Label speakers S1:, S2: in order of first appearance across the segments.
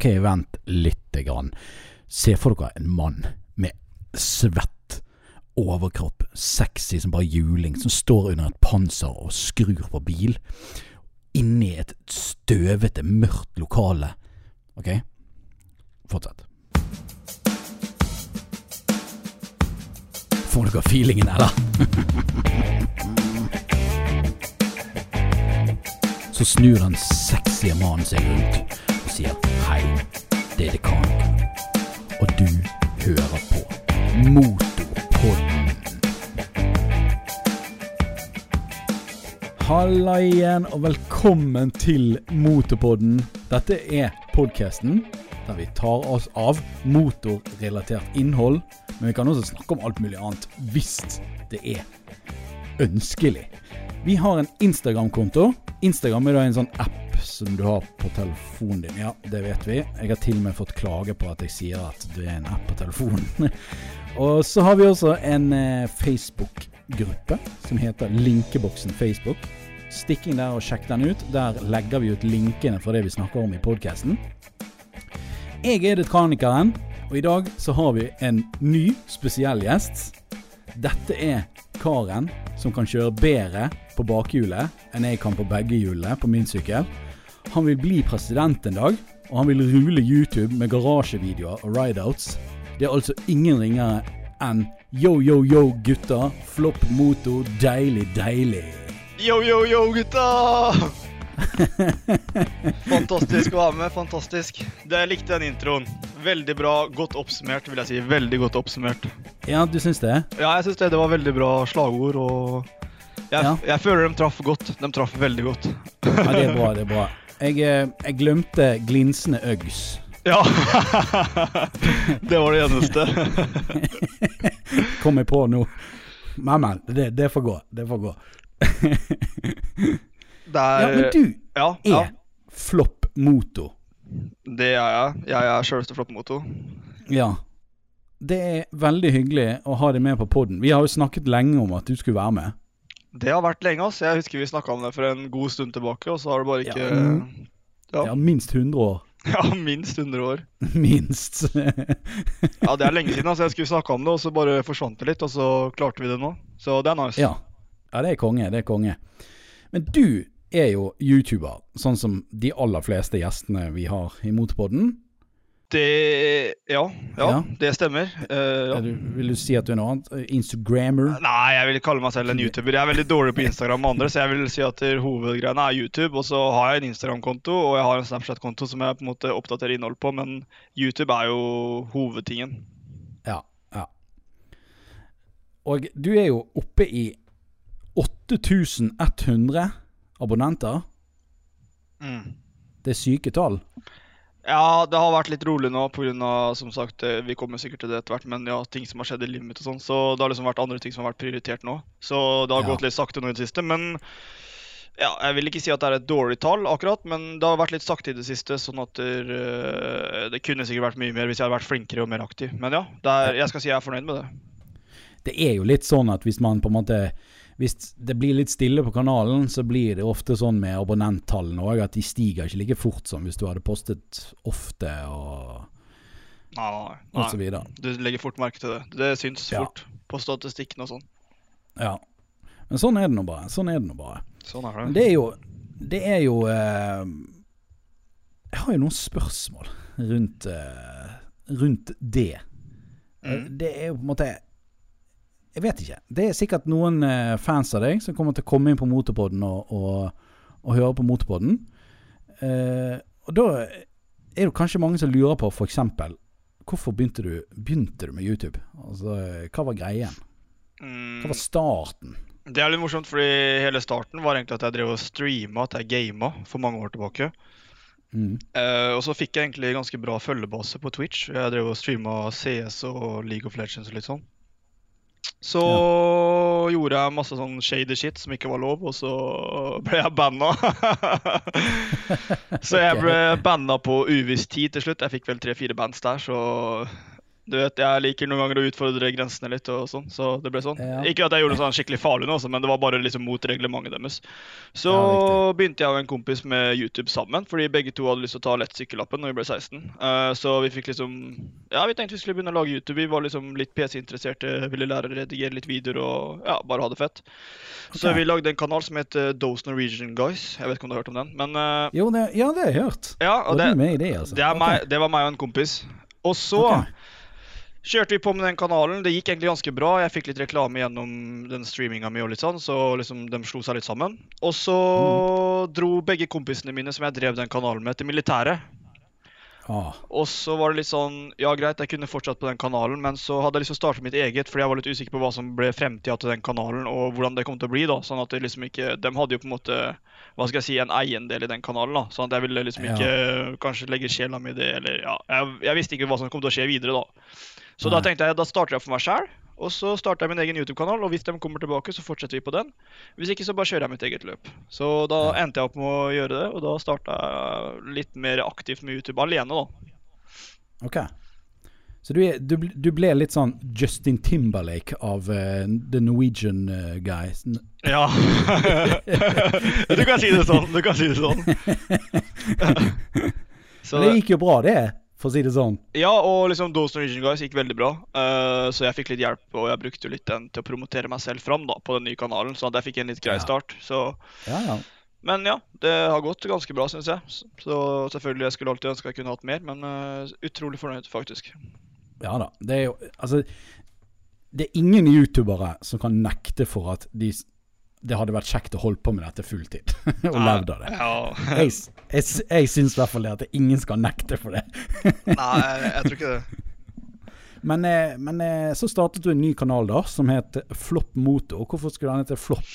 S1: Ok, vent lite grann. Se for dere en mann med svett overkropp, sexy som bare juling, som står under et panser og skrur på bil. Inni et støvete, mørkt lokale. Ok? Fortsett. Får dere feelingen, eller? Så snur den sexy mannen seg rundt og sier hei, det er det Dekanikeren. Og du hører på Motorpodden. Halla igjen, og velkommen til Motorpodden. Dette er podkasten der vi tar oss av motorrelatert innhold. Men vi kan også snakke om alt mulig annet hvis det er ønskelig. Vi har en Instagram-konto. Instagram er da en sånn app som du har på telefonen din. Ja, det vet vi. Jeg har til og med fått klage på at jeg sier at det er en app på telefonen. og så har vi også en eh, Facebook-gruppe som heter Linkeboksen Facebook. Stikk inn der og sjekk den ut. Der legger vi ut linkene for det vi snakker om i podkasten. Jeg er Detranikeren, og i dag så har vi en ny spesiell gjest. Dette er karen som kan kjøre bedre på bakhjulet enn jeg kan på begge hjulene på min sykkel. Han vil bli president en dag, og han vil rule YouTube med garasjevideoer og rideouts. Det er altså ingen ringere enn yo, yo, yo, gutta. Flopp motor, deilig, deilig.
S2: Yo, yo, yo, gutta! fantastisk å være med. Fantastisk. Det jeg likte den introen. Veldig bra. Godt oppsummert, vil jeg si. Veldig godt oppsummert.
S1: Ja, du syns det?
S2: Ja, jeg syns det. Det var veldig bra slagord, og jeg,
S1: Ja.
S2: jeg føler de traff godt. De traff veldig godt.
S1: Ja, det er bra, det er bra. Jeg, eh, jeg glemte glinsende Uggs.
S2: Ja. det var det eneste.
S1: Kom jeg på nå. Men, men. Det, det får gå. Det får gå.
S2: Det
S1: Ja, men du
S2: Ja, ja.
S1: er flopp motor.
S2: Det er jeg. Jeg er sjølveste floppmotor.
S1: Ja. Det er veldig hyggelig å ha deg med på poden. Vi har jo snakket lenge om at du skulle være med.
S2: Det har vært lenge, ass. Jeg husker vi snakka om det for en god stund tilbake, og så har det bare ikke
S1: Ja.
S2: Ja.
S1: Ja, minst 100 år.
S2: Ja, minst 100 år.
S1: Minst.
S2: Ja, det er lenge siden. altså Jeg skulle snakke om det, og så bare forsvant det litt, og så klarte vi det nå. Så det er nice.
S1: ja. ja, det er konge. Det er konge. Men du er jo YouTuber, sånn som de aller fleste gjestene vi har i Motorpodden.
S2: Det Ja, ja,
S1: Ja.
S2: det stemmer. Uh, ja.
S1: Du, vil du si at du er noe annet? Instagrammer?
S2: Nei, jeg vil kalle meg selv en YouTuber. Jeg er veldig dårlig på Instagram med andre, så jeg vil si at hovedgreiene er YouTube. Og så har jeg en Instagram-konto og jeg har en Snapchat-konto som jeg på en måte oppdaterer innhold på, men YouTube er jo hovedtingen.
S1: Ja. ja. Og du er jo oppe i 8100 abonnenter.
S2: Mm.
S1: Det er syke tall.
S2: Ja, det har vært litt rolig nå pga. som sagt, eh, vi kommer sikkert til det etter hvert, men ja, ting som har skjedd i livet mitt og sånn. Så det har liksom vært andre ting som har vært prioritert nå. Så det har
S1: Ja.
S2: gått litt sakte nå i det siste. Men ja, jeg vil ikke si at det er et dårlig tall akkurat, men det har vært litt sakte i det siste. Sånn at det, uh, det kunne sikkert vært mye mer hvis jeg hadde vært flinkere og mer aktiv. Men ja, er, jeg skal si jeg er fornøyd med det.
S1: Det er jo litt sånn at hvis man på en måte Hvis det blir litt stille på kanalen, så blir det ofte sånn med abonnenttallene òg, at de stiger ikke like fort som hvis du hadde postet ofte og,
S2: Nei, nei,
S1: og så videre.
S2: Du legger fort merke til det. Det syns
S1: Ja.
S2: fort på statistikken og sånn.
S1: Ja. Men sånn er det nå bare. Sånn er det nå bare.
S2: Sånn er
S1: Men
S2: det.
S1: det er jo Det er jo eh, Jeg har jo noen spørsmål rundt eh, Rundt det.
S2: Mm.
S1: Det er jo på en måte Jeg vet ikke. Det er sikkert noen eh, fans av deg som kommer til å komme inn på Motorpodden og, og, og høre på Motorpodden. Eh, og da er det kanskje mange som lurer på f.eks. Hvorfor begynte du, begynte du med YouTube? Altså, hva var greien?
S2: Mm.
S1: Hva var starten?
S2: Det er litt morsomt, fordi hele starten var egentlig at jeg drev og streama, at jeg gama for mange år tilbake.
S1: Mm.
S2: Uh, og så fikk jeg egentlig ganske bra følgebase på Twitch. Jeg drev og streama CS og League of Legends og litt sånn. Så gjorde jeg masse sånn shady shit som ikke var lov, og så ble jeg banna. så jeg ble banna på uviss tid til slutt. Jeg fikk vel tre-fire bands der, så Du vet, Jeg liker noen ganger å utfordre grensene litt, og sånn, så det ble sånn.
S1: Ja.
S2: Ikke at jeg gjorde noe sånn skikkelig farlig, nå, altså, men det var bare liksom mot reglementet deres. Så
S1: Ja,
S2: begynte jeg og en kompis med YouTube sammen, fordi begge to hadde lyst til å ta lett sykkellappen når vi ble 16. Uh, så vi fikk liksom Ja, vi tenkte vi skulle begynne å lage YouTube. Vi var liksom litt PC-interesserte, ville lære å redigere litt videoer og ja, bare ha det fett. Så
S1: okay.
S2: vi lagde en kanal som het Dose Norwegian Guys. Jeg vet ikke om du har hørt om den, men uh,
S1: Jo, det, ja, det har jeg hørt.
S2: ja, og det,
S1: det, det, altså?
S2: det, er
S1: okay.
S2: meg, det var meg og en kompis. Og så
S1: Ok.
S2: Kjørte vi på med den kanalen. Det gikk egentlig ganske bra. Jeg fikk litt reklame gjennom den streaminga mi, og litt sånn, så liksom de slo seg litt sammen. Og så
S1: Mm.
S2: dro begge kompisene mine som jeg drev den kanalen med, til militæret.
S1: Ah,
S2: Og så var det litt sånn Ja, greit, jeg kunne fortsatt på den kanalen, men så hadde jeg lyst til å starte mitt eget, fordi jeg var litt usikker på hva som ble fremtida til den kanalen, og hvordan det kom til å bli, da. Sånn at det liksom ikke De hadde jo på en måte hva skal jeg si, en eiendel i den kanalen. da, Sånn at jeg ville liksom
S1: Ja.
S2: ikke kanskje legge sjela mi i det, eller ja jeg, jeg visste ikke hva som kom til å skje videre, da. Så da tenkte jeg da starter jeg for meg sjæl, og så starter jeg min egen YouTube-kanal. Og hvis de kommer tilbake, så fortsetter vi på den. Hvis ikke, så bare kjører jeg mitt eget løp. Så da endte jeg opp med å gjøre det, og da starta jeg litt mer aktivt med YouTube alene, da.
S1: ok. Så du, du, du ble litt sånn Justin Timberlake av uh, The Norwegian uh, guys.
S2: Ja. du kan si det sånn. Du kan si det sånn.
S1: Det gikk jo bra, det, for å si det sånn.
S2: ja, og liksom Those Norwegian Guys gikk veldig bra. Uh, så jeg fikk litt hjelp, og jeg brukte jo litt den til å promotere meg selv fram da, på den nye kanalen. Så at jeg fikk en litt grei start. Så,
S1: Ja, ja.
S2: men ja, det har gått ganske bra, syns jeg. Så- Så selvfølgelig, jeg skulle alltid ønske jeg kunne hatt mer, men uh, utrolig fornøyd, faktisk.
S1: Ja da. Det er jo Altså, det er ingen youtubere som kan nekte for at de, det hadde vært kjekt å holde på med dette fulltid. og levd av det.
S2: Ja.
S1: Jeg, jeg, jeg syns i hvert fall det at ingen skal nekte for det.
S2: Nei, jeg, jeg tror ikke det.
S1: Men, eh, men eh, så startet du en ny kanal da, som het Flopp Motor. Hvorfor skulle den hete Flopp?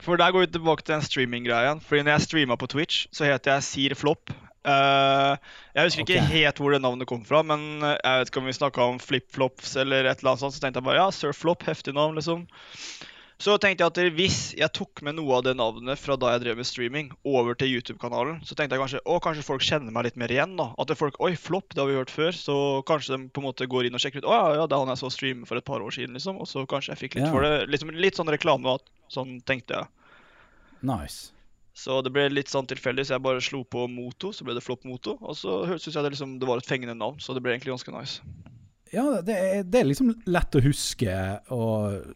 S2: For der går vi tilbake til den streaminggreia. Fordi når jeg streama på Twitch, så het jeg Sir Flopp. Uh, jeg husker ikke helt hvor det navnet kom fra, men jeg vet ikke om vi snakka om flip-flops eller et eller annet sånt, så tenkte jeg bare ja, Sir Flopp, heftig navn, liksom. Så tenkte jeg at hvis jeg tok med noe av det navnet fra da jeg drev med streaming, over til YouTube-kanalen, så tenkte jeg kanskje å, kanskje folk kjenner meg litt mer igjen. da. At det folk Oi, Flopp, det har vi hørt før. Så kanskje de på en måte går inn og sjekker ut. Å ja, ja, det er han jeg så streame for et par år siden, liksom. Og så kanskje jeg fikk litt
S1: Ja.
S2: for det. Liksom, litt sånn reklame, sånn tenkte jeg.
S1: Nice.
S2: Så det ble litt sånn tilfeldig, så jeg bare slo på Moto, så ble det Flopp Moto. Og så syns jeg det, liksom, det var et fengende navn, så det ble egentlig ganske nice.
S1: Ja, det er, det er liksom lett å huske og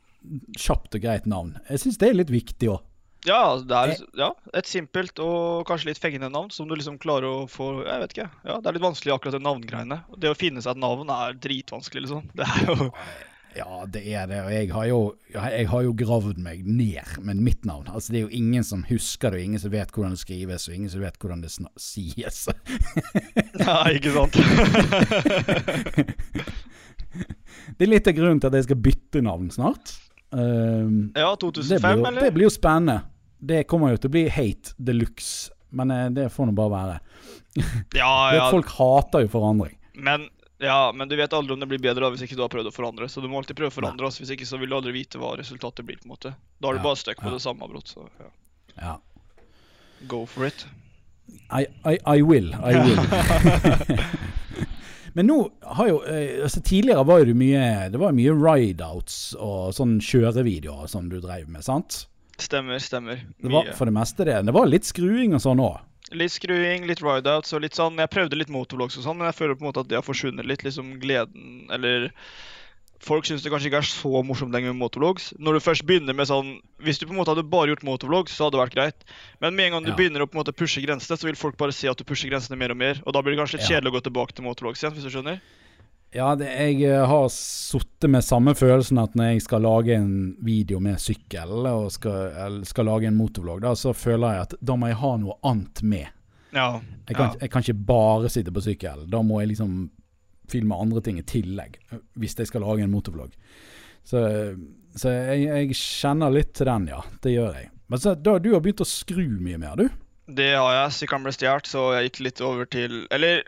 S1: kjapt og greit navn. Jeg syns det er litt viktig òg.
S2: Ja, er ja, et simpelt og kanskje litt fengende navn som du liksom klarer å få Jeg vet ikke. ja, Det er litt vanskelig akkurat det navngreiene. Det å finne seg et navn er dritvanskelig, liksom. Det er jo
S1: Ja, det er det. Og jeg har jo, jeg har jo gravd meg ned med mitt navn. Altså, det er jo ingen som husker det, og ingen som vet hvordan det skrives, og ingen som vet hvordan det sies.
S2: Nei, ikke sant?
S1: Det er litt av grunnen til at jeg skal bytte navn snart. Um,
S2: Ja,
S1: det,
S2: 2005,
S1: blir jo,
S2: eller?
S1: det blir jo spennende. Det kommer jo til å bli hate de luxe, men eh, det får nå bare være.
S2: Ja, ja.
S1: Folk hater jo forandring.
S2: Men, ja, men du vet aldri om det blir bedre da hvis ikke du har prøvd å forandre. Så du må alltid prøve å forandre oss. Hvis ikke så vil du aldri vite hva resultatet blir. på en måte. Da har du
S1: Ja,
S2: bare stuck på det samme, brått. Så ja.
S1: Ja.
S2: go for it.
S1: I, I, I will. I will. Men nå har jo eh, altså Tidligere var jo det mye Det var mye rideouts og sånn kjørevideoer som du drev med, sant?
S2: Stemmer, stemmer.
S1: Det var for det meste det. Det var litt skruing og sånn òg.
S2: Litt skruing, litt rideouts og litt sånn Jeg prøvde litt motorvlogs og sånn, men jeg føler på en måte at det har forsvunnet litt. Liksom gleden Eller Folk syns det kanskje ikke er så morsomt lenger med motovlogs. Når du først begynner med sånn Hvis du på en måte hadde bare gjort motovlogs, så hadde det vært greit. Men med en gang du
S1: Ja.
S2: begynner å på en måte pushe grensene, så vil folk bare se at du pusher grensene mer og mer. Og da blir det kanskje litt
S1: Ja.
S2: kjedelig å gå tilbake til motovlogs igjen, hvis du skjønner?
S1: Ja, det, jeg eh, har sittet med samme følelsen at når jeg skal lage en video med sykkel, og skal, eller skal lage en motorvlogg, da, så føler jeg at da må jeg ha noe annet med.
S2: Ja.
S1: Jeg kan,
S2: ja.
S1: jeg kan ikke bare sitte på sykkel. Da må jeg liksom filme andre ting i tillegg, hvis jeg skal lage en motorvlogg. Så, så jeg, jeg kjenner litt til den, ja. Det gjør jeg. Men så, da, du har begynt å skru mye mer, du?
S2: Det har jeg. Sykkelen ble stjålet, så jeg gikk litt over til Eller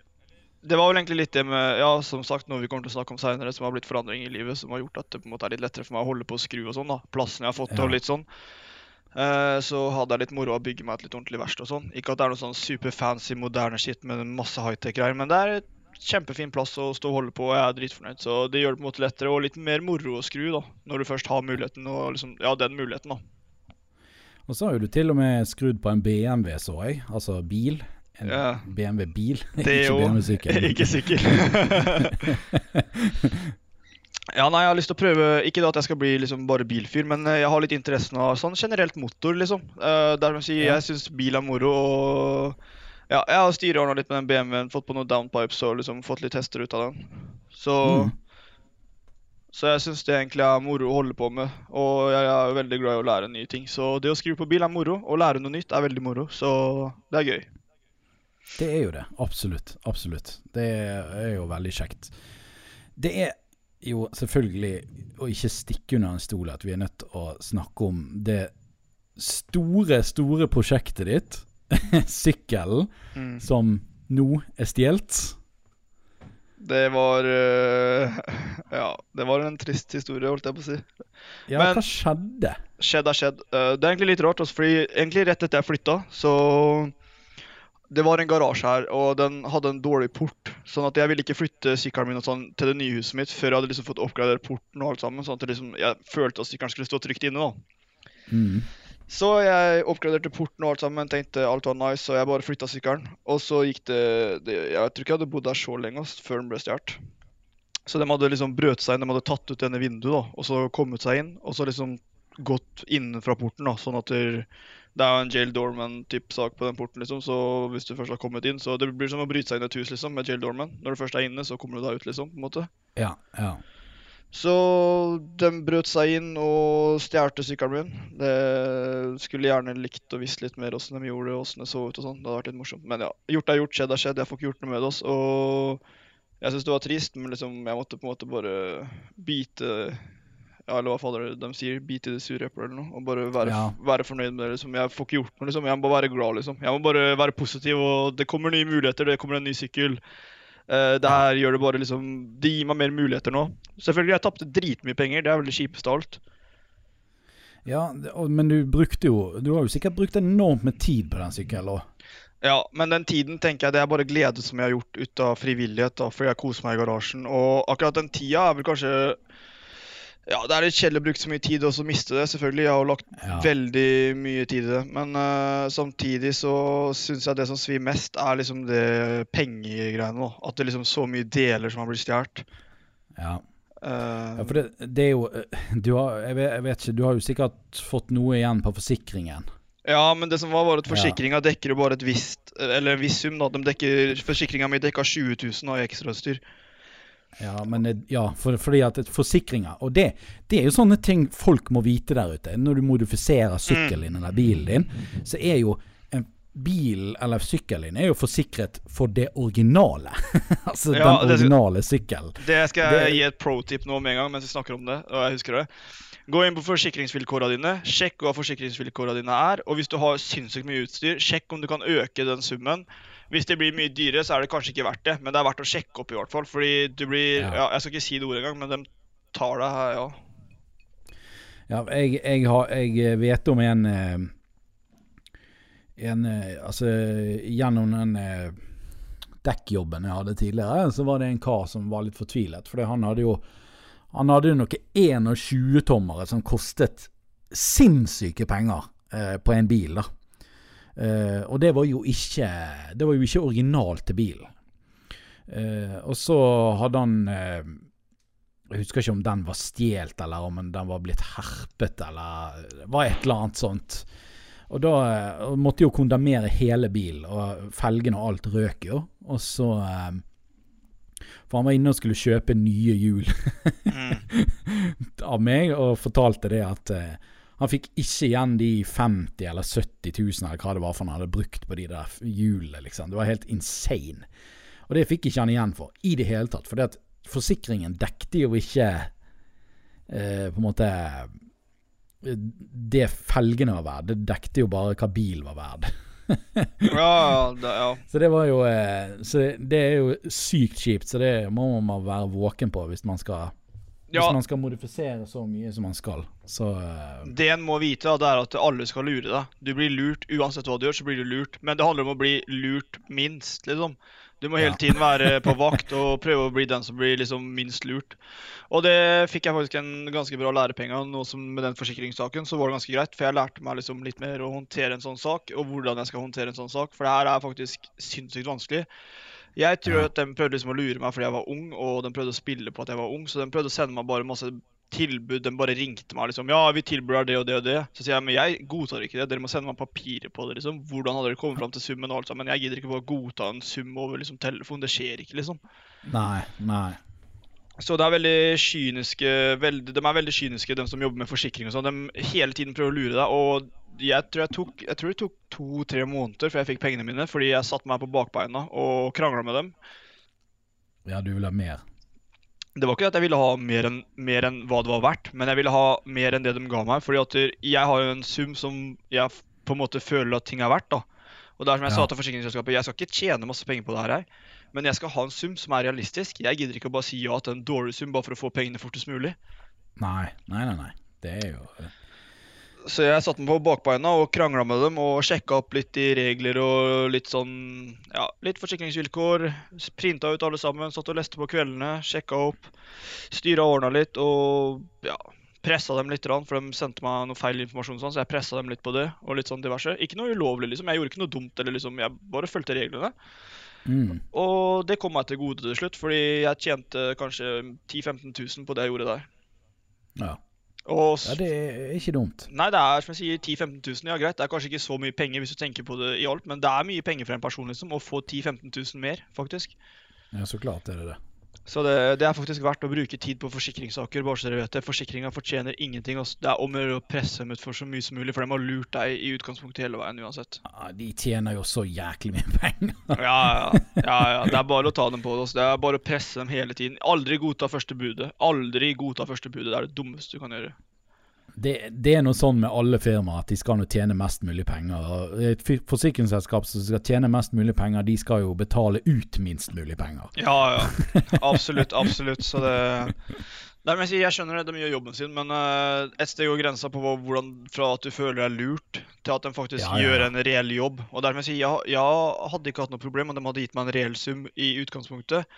S2: det var vel egentlig litt det med Ja, som sagt, noe vi kommer til å snakke om seinere, som har blitt forandring i livet, som har gjort at det på en måte er litt lettere for meg å holde på å skru og sånn. da Plassen jeg har fått
S1: Ja.
S2: og litt sånn. Eh, så hadde jeg litt moro av å bygge meg et litt ordentlig verksted og sånn. Ikke at det er noe sånn superfancy, moderne shit med masse high-tech-greier, men det er kjempefin plass å stå og holde på, og jeg er dritfornøyd. Så det gjør det på en måte lettere og litt mer moro å skru, da. Når du først har muligheten, og liksom Ja, den muligheten, da.
S1: Og så har jo du til og med skrudd på en BMW, så jeg. Altså bil. En
S2: Ja.
S1: BMW-bil, ikke BMW-sykkel.
S2: Ikke sykkel. ja, nei, jeg har lyst til å prøve Ikke da at jeg skal bli liksom bare bilfyr, men eh, jeg har litt interessen av sånn generelt motor, liksom. Uh, der man si,
S1: Ja.
S2: Jeg syns bil er moro, og ja, jeg har styreordna litt med den BMW-en, fått på noen downpipes og liksom fått litt tester ut av den. Så
S1: Mm.
S2: Så jeg syns det egentlig er moro å holde på med, og jeg er veldig glad i å lære nye ting. Så det å skrive på bil er moro, og lære noe nytt er veldig moro, så det er gøy.
S1: Det er jo det. Absolutt. Absolutt. Det er jo veldig kjekt. Det er jo selvfølgelig å ikke stikke under en stol at vi er nødt til å snakke om det store, store prosjektet ditt, sykkelen,
S2: Mm.
S1: som nå er stjålet.
S2: Det var uh, Ja, det var en trist historie, holdt jeg på å si.
S1: Ja,
S2: Men-
S1: hva skjedde?
S2: Skjedd er skjedd. Uh, det er egentlig litt rart, også, fordi egentlig rett etter jeg flytta, så Det var en garasje her, og den hadde en dårlig port. Sånn at jeg ville ikke flytte sykkelen min sånn til det nye huset mitt før jeg hadde liksom fått oppgradert porten og alt sammen. Sånn at liksom, jeg følte at sykkelen skulle stå trygt inne. da.
S1: Mm.
S2: Så jeg oppgraderte porten og alt sammen, tenkte alt var nice, så jeg bare flytta sykkelen. Og så gikk det, det Jeg tror ikke jeg hadde bodd der så lenge ass, før den ble stjålet. Så de hadde liksom brøt seg inn, de hadde tatt ut denne vinduet da, og så kommet seg inn. Og så liksom gått innenfra porten, da, sånn at det, det er jo en jail doorman-type sak på den porten, liksom. Så hvis du først har kommet inn, så det blir som å bryte seg inn i et hus, liksom, med jail doorman. Når du først er inne, så kommer du deg ut, liksom, på en måte.
S1: Ja, ja.
S2: Så de brøt seg inn og stjal sykkelen min. Det skulle gjerne likt å visst litt mer åssen de gjorde det, åssen det så ut og sånn. Det hadde vært litt morsomt. Men ja, gjort er gjort, skjedd er skjedd. Jeg får ikke gjort noe med det. Også. Og jeg syns det var trist, men liksom, jeg måtte på en måte bare bite Ja, eller hva fader de sier, bite i det sure eplet eller noe. Og bare være,
S1: Ja.
S2: være fornøyd med det. liksom. Jeg får ikke gjort noe, liksom. Jeg må bare være glad, liksom. Jeg må bare være positiv, og det kommer nye muligheter. Det kommer en ny sykkel. Eh, det her gjør det bare liksom Det gir meg mer muligheter nå. Selvfølgelig, jeg tapte dritmye penger. Det er vel det kjipeste av alt.
S1: ja men du brukte jo Du har jo sikkert brukt enormt med tid på den sykkelen. òg.
S2: Ja, men den tiden tenker jeg det er bare glede som jeg har gjort ut av frivillighet. da, Fordi jeg koser meg i garasjen. Og akkurat den tida er vel kanskje Ja, det er litt kjedelig å bruke så mye tid og så miste det. Selvfølgelig, jeg har lagt
S1: Ja.
S2: veldig mye tid i det. Men uh, samtidig så syns jeg det som svir mest, er liksom det pengegreiene. nå, At det liksom så mye deler som har blitt stjålet.
S1: Ja.
S2: Uh,
S1: Ja, for det, det er jo eh, du har, jeg, vet, jeg vet ikke, du har jo sikkert fått noe igjen på forsikringen.
S2: Ja, men det som var, var at forsikringa dekker jo bare et visst Eller en viss sum, da. De dekker, forsikringa mi dekka 20 000 av ekstrautstyr.
S1: Ja, men ja, for, fordi at forsikringer Og det, det er jo sånne ting folk må vite der ute. Når du modifiserer sykkelen din eller bilen din, så er jo en bil eller sykkelen er jo forsikret for det originale. altså
S2: Ja,
S1: den originale sykkelen.
S2: Det skal jeg
S1: Det-
S2: gi et pro-tip nå med en gang mens vi snakker om det. og jeg husker det. Gå inn på forsikringsvilkårene dine, sjekk hva forsikringsvilkårene dine er. Og hvis du har sinnssykt mye utstyr, sjekk om du kan øke den summen. Hvis det blir mye dyrere, så er det kanskje ikke verdt det, men det er verdt å sjekke opp i hvert fall. Fordi du blir
S1: Ja.
S2: ja, Jeg skal ikke si det ordet engang, men de tar deg her, ja.
S1: Ja, jeg, jeg, har, jeg vet om en eh, En eh, Altså, gjennom den eh, dekkjobben jeg hadde tidligere, så var det en kar som var litt fortvilet. For han hadde jo Han hadde jo noen 21-tommere som kostet sinnssyke penger eh, på en bil, da. Eh, og det var jo ikke Det var jo ikke originalt til bilen. Uh, og så hadde han uh, Jeg husker ikke om den var stjålet, eller om den var blitt herpet, eller Det var et eller annet sånt. Og da måtte jo kondemnere hele bilen, og felgene og alt røk jo. Og så For han var inne og skulle kjøpe nye hjul
S2: Mm.
S1: av meg, og fortalte det at han fikk ikke igjen de 50 eller 70 000 eller hva det var for han hadde brukt på de der hjulene, liksom. Det var helt insane. Og det fikk ikke han igjen for i det hele tatt. For det at forsikringen dekte jo ikke eh, på en måte eh, det felgene var verdt. Det dekte jo bare hva bil var verdt.
S2: Ja, ja, det, ja.
S1: Så det var jo eh, Så det er jo sykt kjipt. Så det må man være våken på hvis man skal
S2: ja.
S1: Hvis man skal modifisere så mye som man skal. Så uh...
S2: Det en må vite, da, det er at alle skal lure deg. Du blir lurt uansett hva du gjør, så blir du lurt. Men det handler om å bli lurt minst, liksom. Du må hele tiden være på vakt og prøve å bli den som blir liksom minst lurt. Og det fikk jeg faktisk en ganske bra lærepenge av. Med den forsikringssaken så var det ganske greit, for jeg lærte meg liksom litt mer å håndtere en sånn sak, og hvordan jeg skal håndtere en sånn sak, for det her er faktisk sinnssykt vanskelig. Jeg tror
S1: Ja.
S2: at de prøvde liksom å lure meg fordi jeg var ung, og de prøvde å spille på at jeg var ung, så de prøvde å sende meg bare masse tilbud. De bare ringte meg liksom Ja, vi tilbyr det og det og det. Så sier jeg men jeg godtar ikke det. Dere må sende meg papirer på det. liksom. Hvordan hadde dere kommet fram til summen og alt sammen? Jeg gidder ikke bare godta en sum over liksom telefon. Det skjer ikke, liksom.
S1: Nei, nei.
S2: Så det er veldig kyniske veldig, De er veldig kyniske, de som jobber med forsikring og sånn. De hele tiden prøver å lure deg. Og jeg tror, jeg tok, jeg tror det tok to-tre måneder før jeg fikk pengene mine, fordi jeg satte meg på bakbeina og krangla med dem.
S1: Ja, du ville ha mer.
S2: Det var ikke at jeg ville ha mer enn, mer enn hva det var verdt, men jeg ville ha mer enn det de ga meg. fordi at jeg har jo en sum som jeg på en måte føler at ting er verdt. da. Og det er som jeg
S1: Ja.
S2: sa til forsikringsselskapet, jeg skal ikke tjene masse penger på det her, men jeg skal ha en sum som er realistisk. Jeg gidder ikke å bare si ja til en dårlig sum bare for å få pengene fortest mulig.
S1: Nei, nei, nei. nei. Det er jo
S2: Så jeg satte meg på bakbeina og krangla med dem og sjekka opp litt i regler og litt sånn Ja, litt forsikringsvilkår. Printa ut alle sammen, satt og leste på kveldene, sjekka opp. Styra og ordna litt og ja, pressa dem litt, for de sendte meg noe feil informasjon, sånn, så jeg pressa dem litt på det. og litt sånn diverse. Ikke noe ulovlig, liksom. Jeg gjorde ikke noe dumt, eller liksom, jeg bare fulgte reglene.
S1: mm.
S2: Og det kom meg til gode til slutt, fordi jeg tjente kanskje 10 000-15 000 på det jeg gjorde der.
S1: Ja.
S2: Og
S1: ja, det er ikke dumt.
S2: Nei, det er som jeg sier 10 000-15 000. Ja, greit. Det er kanskje ikke så mye penger hvis du tenker på det i alt, men det er mye penger for en person liksom, å få 10 000-15 000 mer, faktisk.
S1: Ja, så klart er det det.
S2: Så det, det er faktisk verdt å bruke tid på forsikringssaker. bare så dere vet det. Forsikringa fortjener ingenting. Altså. Det er om å presse dem ut for så mye som mulig, for de har lurt deg i utgangspunktet hele veien uansett.
S1: Ja, de tjener jo så jæklig mye penger.
S2: Ja, ja, ja, ja. Det er bare å ta dem på det. Altså. Det er bare å presse dem hele tiden. Aldri godta første budet. Aldri godta første budet. Det er det dummeste du kan gjøre.
S1: Det, det er noe sånn med alle firmaer at de skal nå tjene mest mulig penger. Et forsikringsselskap som skal tjene mest mulig penger, de skal jo betale ut minst mulig penger.
S2: Ja, ja. Absolutt, absolutt. Så det Nei, men jeg, skjønner det, de gjør jobben sin, men uh, et sted går grensa på hvordan fra at du føler deg lurt, til at de faktisk
S1: ja, ja.
S2: gjør en reell jobb. Og dermed sier jeg, jeg hadde ikke hatt noe problem om de hadde gitt meg en reell sum i utgangspunktet.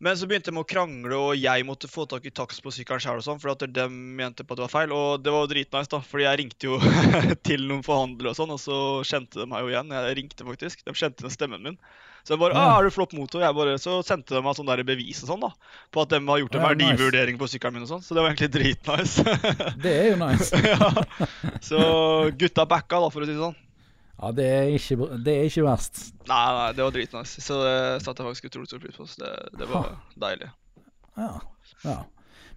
S2: Men så begynte de å krangle, og jeg måtte få tak i takst på sykkelen sjøl, sånn, for at de mente på at det var feil. Og det var jo dritnice, da, fordi jeg ringte jo til noen forhandlere og sånn, og så kjente de meg jo igjen. Jeg ringte faktisk. De kjente igjen stemmen min. Så jeg bare
S1: Ja.
S2: ah, 'Er du flott motor?' Jeg bare, så sendte de meg sånn der bevis og sånn, da. På at de har gjort en
S1: Ja, nice.
S2: verdivurdering på sykkelen min og sånn. Så det var egentlig dritnice.
S1: Det er jo nice.
S2: ja. Så gutta backa, da, for å si det sånn.
S1: Ja, det er ikke, det er ikke verst.
S2: Nei, nei, det var dritnice. Så det satte jeg faktisk utrolig stor pris på. Så det, det var deilig.
S1: Ja, ja.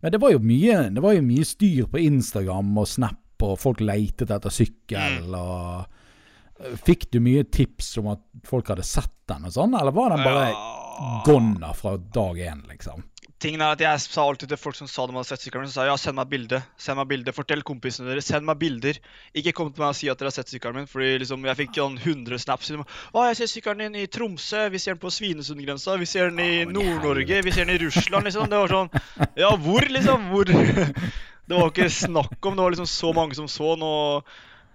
S1: Men det var mye Det var jo mye styr på Instagram og Snap, og folk leitet etter sykkel,
S2: Mm.
S1: og Fikk du mye tips om at folk hadde sett den og sånn, eller var den bare
S2: Ja.
S1: gonna fra dag én, liksom?
S2: Tingen er at Jeg sa alltid til folk som sa de hadde sett sykkelen min, så sa ja, send meg bilde. Send meg bilde. Fortell kompisene deres. Send meg bilder. Ikke kom til meg og si at dere har sett sykkelen min. Fordi liksom, jeg fikk sånn 100 snaps. Liksom, å, jeg ser sykkelen din i Tromsø. Vi ser den på Svinesundgrensa. Vi ser den i
S1: i
S2: Nord-Norge. Vi ser den i Russland. liksom. Det var sånn Ja, hvor, liksom? Hvor? Det var ikke snakk om. Det var liksom så mange som så den. Og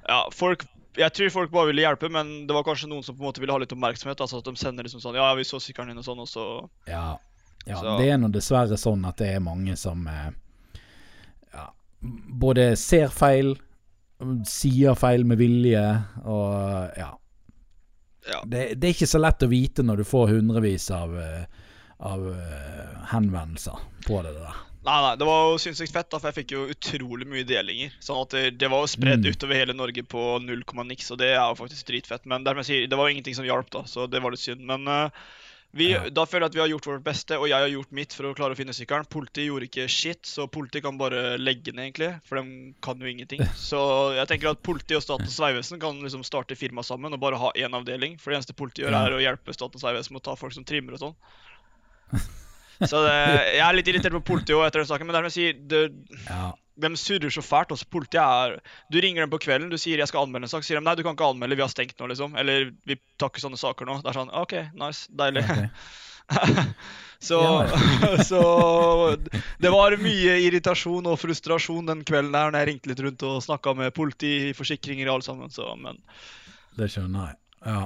S2: ja, folk jeg tror folk bare ville hjelpe, men det var kanskje noen som på en måte ville ha litt oppmerksomhet. altså At de sender liksom sånn Ja, vi så sykkelen din, og sånn, og så
S1: Ja, ja
S2: Så-
S1: det er nå dessverre sånn at det er mange som eh, ja, både ser feil, sier feil med vilje, og ja.
S2: Ja.
S1: Det, det er ikke så lett å vite når du får hundrevis av, eh, av eh, henvendelser på det der.
S2: Nei, nei, det var jo sinnssykt fett, da, for jeg fikk jo utrolig mye delinger. Sånn at det, det var jo spredd
S1: Mm.
S2: utover hele Norge på null komma niks, og det er jo faktisk dritfett. Men dermed sier, det var jo ingenting som hjalp, da, så det var litt synd. Men eh, vi,
S1: Ja.
S2: da føler jeg at vi har gjort vårt beste, og jeg har gjort mitt for å klare å finne sykkelen. Politiet gjorde ikke shit, så politiet kan bare legge ned, egentlig. For de kan jo ingenting. Så jeg tenker at politiet og Statens vegvesen kan liksom starte firma sammen og bare ha én avdeling. For det eneste politiet gjør, er å hjelpe Statens vegvesen med å ta folk som trimmer og sånn. Så det, jeg er litt irritert på politiet også etter den saken, men dermed sier det,
S1: Ja,
S2: de surrer så fælt. Også politiet er Du ringer dem på kvelden, du sier 'jeg skal anmelde en sak', sier de 'nei, du kan ikke anmelde, vi har stengt nå', liksom. Eller 'vi tar ikke sånne saker nå'. Det er sånn OK, nice, deilig.
S1: Okay.
S2: så, så det var mye irritasjon og frustrasjon den kvelden der når jeg ringte litt rundt og snakka med politi, forsikringer og alt sammen, så men
S1: Det skjønner jeg. Ja.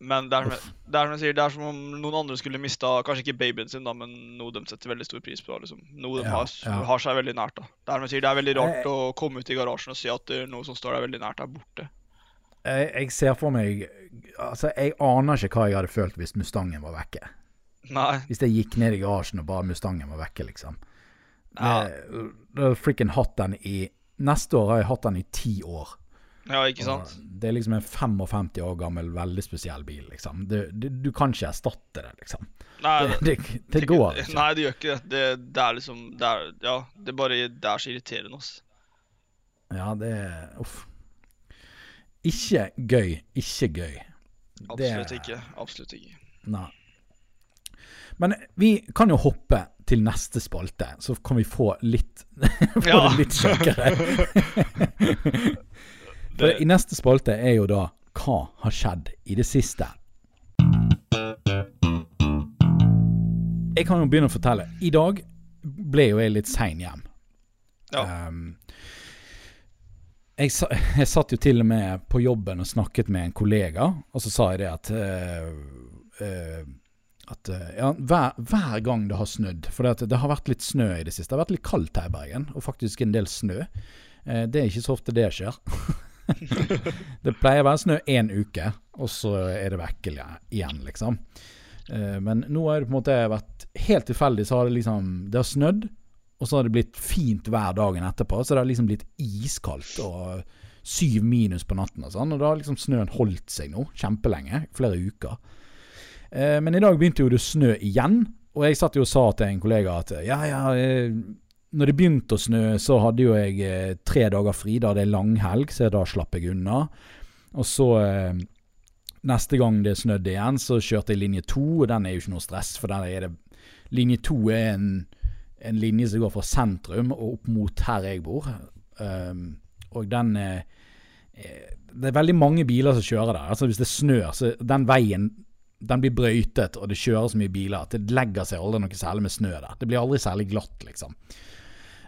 S2: Men det er, som det er som jeg sier, det er som om noen andre skulle mista kanskje ikke babyen sin, da, men noe de setter veldig stor pris på. liksom. Noe de
S1: Ja,
S2: har,
S1: ja.
S2: har seg veldig nært. da. Det er, som jeg sier, det er veldig rart
S1: Jeg-
S2: å komme ut i garasjen og si at det er noe som står deg veldig nært, er borte.
S1: Jeg, jeg ser for meg Altså, jeg aner ikke hva jeg hadde følt hvis Mustangen var vekke.
S2: Nei.
S1: Hvis jeg gikk ned i garasjen og bare Mustangen var vekke, liksom.
S2: Ja.
S1: Jeg, jeg har frikken hatt den i Neste år har jeg hatt den i ti år.
S2: Ja, ikke sant?
S1: Og Det er liksom en 55 år gammel, veldig spesiell bil, liksom. Du, du, du kan ikke erstatte det, liksom.
S2: Nei,
S1: Det, det, det går ikke.
S2: Nei, det gjør ikke det. Det, det er liksom det er, Ja, det bare Det er så irriterende, ass.
S1: Ja, det Uff. Ikke gøy. Ikke gøy.
S2: Absolutt ikke. Absolutt ikke.
S1: Nei. Men vi kan jo hoppe til neste spalte, så kan vi få litt Få
S2: Ja.
S1: det litt kjekkere. For
S2: Det-
S1: i neste spalte er jo da Hva har skjedd i det siste? Jeg kan jo begynne å fortelle. I dag ble jo jeg litt sein hjem.
S2: Ja.
S1: Um, jeg, jeg satt jo til og med på jobben og snakket med en kollega, og så sa jeg det at uh, uh, at uh, ja, hver, hver gang det har snødd For det, det har vært litt snø i det siste. Det har vært litt kaldt her i Bergen, og faktisk en del snø. Det er ikke så ofte det skjer. det pleier å være snø én uke, og så er det vekk igjen, liksom. Eh, men nå har det på en måte vært helt tilfeldig, så har det liksom Det har snødd, og så har det blitt fint hver dagen etterpå. Så det har liksom blitt iskaldt og syv minus på natten og sånn. Og da har liksom snøen holdt seg nå kjempelenge, flere uker. Eh, men i dag begynte jo det å snø igjen, og jeg satt jo og sa til en kollega at ja, ja eh, Når det begynte å snø, så hadde jo jeg eh, tre dager fri. Da det er langhelg, så da slapp jeg unna. Og så eh, Neste gang det snødde igjen, så kjørte jeg linje to, og den er jo ikke noe stress, for der er det Linje to er en, en linje som går fra sentrum og opp mot her jeg bor. Um, og den eh, eh, Det er veldig mange biler som kjører der. Altså Hvis det snør, så den veien den blir brøytet, og det kjører så mye biler at det legger seg aldri noe særlig med snø der. Det blir aldri særlig glatt, liksom.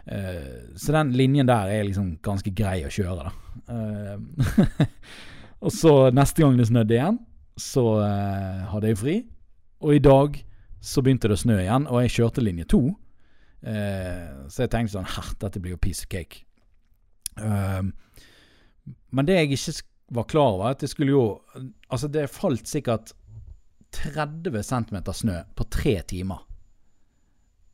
S1: Eh, så den linjen der er liksom ganske grei å kjøre, da. Eh, og så neste gang det snødde igjen, så eh, hadde jeg fri. Og i dag så begynte det å snø igjen, og jeg kjørte linje to. Så jeg tenkte sånn Her, dette blir jo piece of cake. Men det jeg ikke var klar over, at det skulle jo Altså, det falt sikkert 30 cm snø på tre timer.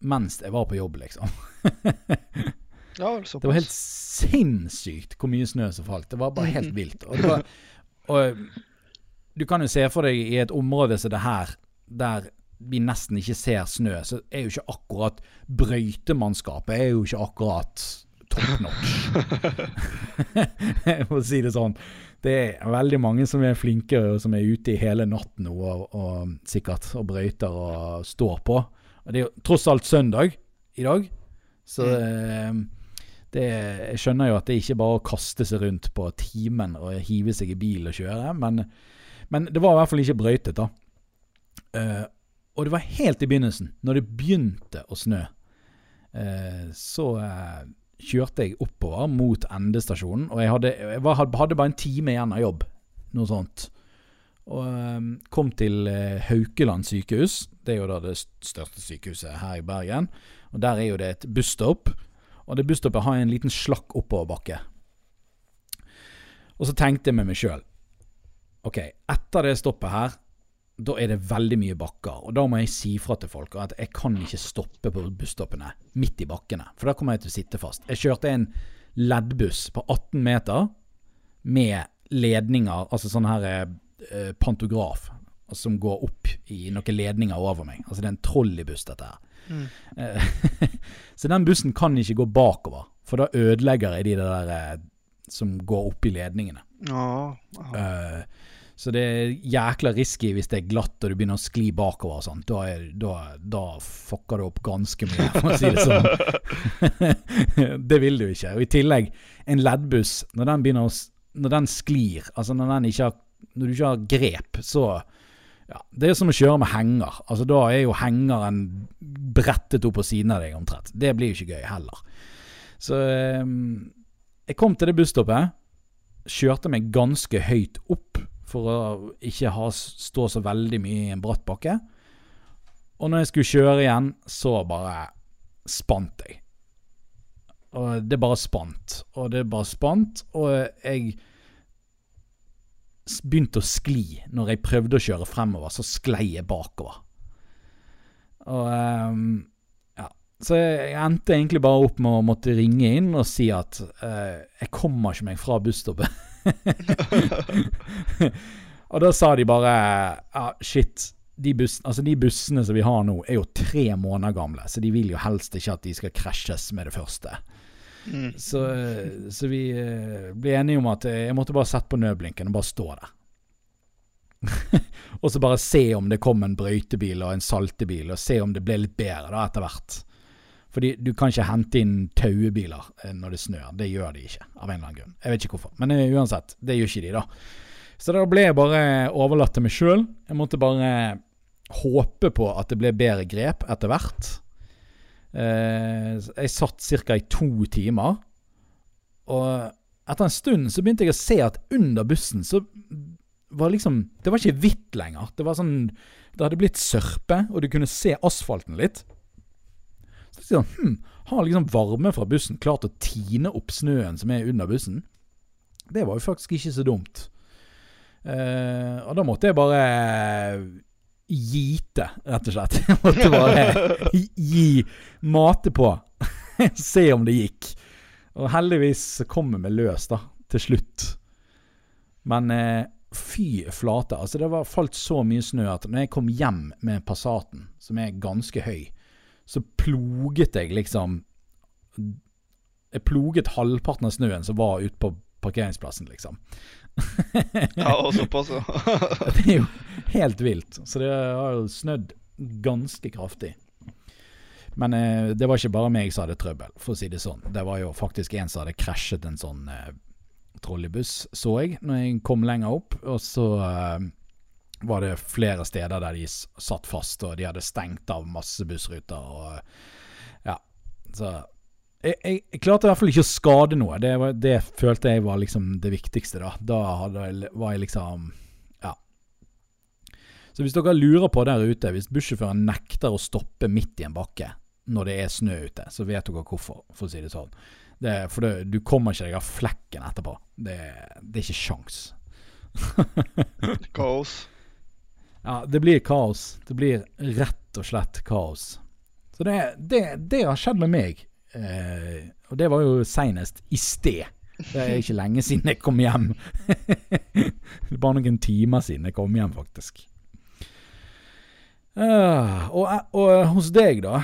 S1: Mens jeg var på jobb, liksom.
S2: Ja, såpass.
S1: Det var helt sinnssykt hvor mye snø som falt. Det var bare helt vilt. Og, var, og du kan jo se for deg i et område som det her, der vi nesten ikke ser snø, så er jo ikke akkurat brøytemannskapet er jo ikke akkurat top notch. Jeg må si det sånn. Det er veldig mange som er flinke og som er ute i hele natten nå og, og sikkert og brøyter og står på. Og det er jo tross alt søndag i dag, så mm. det, jeg skjønner jo at det ikke bare er å kaste seg rundt på timen og hive seg i bil og kjøre, men, men det var i hvert fall ikke brøytet, da. Uh, og det var helt i begynnelsen, når det begynte å snø, uh, så uh, kjørte jeg oppover mot endestasjonen, og jeg hadde, jeg var, hadde bare en time igjen av jobb, noe sånt. Og eh, kom til Haukeland sykehus, det er jo da det største sykehuset her i Bergen. Og der er jo det et busstopp, og det busstoppet har en liten slakk oppoverbakke. Og så tenkte jeg med meg sjøl Ok, etter det stoppet her, da er det veldig mye bakker. Og da må jeg si fra til folk at jeg kan ikke stoppe på busstoppene midt i bakkene. For da kommer jeg til å sitte fast. Jeg kjørte en leddbuss på 18 meter med ledninger, altså sånn her eh, pantograf, som går opp i noen ledninger over meg. Altså det er en trolleybuss, dette her. Mm. så den bussen kan ikke gå bakover, for da ødelegger jeg de der eh, som går opp i ledningene.
S2: Ja, ja.
S1: Eh, så det er jækla risky hvis det er glatt og du begynner å skli bakover og sånn. Da, er- da, da fucker du opp ganske mye, for å si det sånn. det vil du ikke. Og i tillegg, en leddbuss, når den begynner å Når den sklir, altså når den ikke har Når du ikke har grep, så ja, Det er som å kjøre med henger. Altså Da er jo hengeren brettet opp på siden av deg omtrent. Det blir jo ikke gøy heller. Så eh, jeg kom til det busstoppet, kjørte meg ganske høyt opp, for å ikke ha, stå så veldig mye i en bratt bakke. Og når jeg skulle kjøre igjen, så bare spant jeg. Og det bare spant, og det bare spant, og jeg begynte å skli. Når jeg prøvde å kjøre fremover, så sklei jeg bakover. Og um. Så jeg endte egentlig bare opp med å måtte ringe inn og si at uh, jeg kommer ikke meg fra busstoppet. og da sa de bare ja, shit. De, bus, altså de bussene som vi har nå, er jo tre måneder gamle, så de vil jo helst ikke at de skal krasjes med det første. Så, så vi eh, ble enige om at eh, jeg måtte bare sette på nødblinken og bare stå der. og så bare se om det kom en brøytebil og en saltebil, og se om det ble litt bedre da etter hvert. Fordi du kan ikke hente inn tauebiler eh, når det snør. Det gjør de ikke, av en eller annen grunn. Jeg vet ikke hvorfor. Men uansett, det gjør ikke de, da. Så da ble jeg bare overlatt til meg sjøl. Jeg måtte bare håpe på at det ble bedre grep etter hvert. Eh, jeg satt ca. i to timer. Og etter en stund så begynte jeg å se at under bussen så var liksom Det var ikke hvitt lenger. Det var sånn Det hadde blitt sørpe, og du kunne se asfalten litt. Så jeg sånn, hm, Har liksom varme fra bussen klart å tine opp snøen som er under bussen? Det var jo faktisk ikke så dumt. Eh, og da måtte jeg bare gite, rett og slett. Jeg måtte bare gi mate på. Se om det gikk. Og heldigvis kom vi løs, da, til slutt. Men eh, fy flate. Altså, det var falt så mye snø at når jeg kom hjem med Passaten, som er ganske høy, så ploget jeg liksom Jeg ploget halvparten av snøen som var ute på parkeringsplassen, liksom.
S2: Ja, og såpass, ja.
S1: Det er jo helt vilt. Så det har jo snødd ganske kraftig. Men eh, det var ikke bare meg som hadde trøbbel, for å si det sånn. Det var jo faktisk en som hadde krasjet en sånn eh, trolleybuss, så jeg, når jeg kom lenger opp. Og så eh, var det flere steder der de satt fast, og de hadde stengt av masse bussruter. Og ja, så jeg, jeg, jeg klarte i hvert fall ikke å skade noe. Det, var, det følte jeg var liksom det viktigste. Da Da hadde, var jeg liksom Ja. Så hvis dere lurer på der ute, hvis bussjåføren nekter å stoppe midt i en bakke når det er snø ute, så vet dere hvorfor, for å si det sånn. Det, for det, du kommer ikke deg av flekken etterpå. Det, det er ikke sjans.
S2: Kaos.
S1: Ja, det blir kaos. Det blir rett og slett kaos. Så det, det, det har skjedd med meg. Eh, og det var jo seinest i sted. Det er ikke lenge siden jeg kom hjem. det er bare noen timer siden jeg kom hjem, faktisk. Ah, og, og hos deg, da?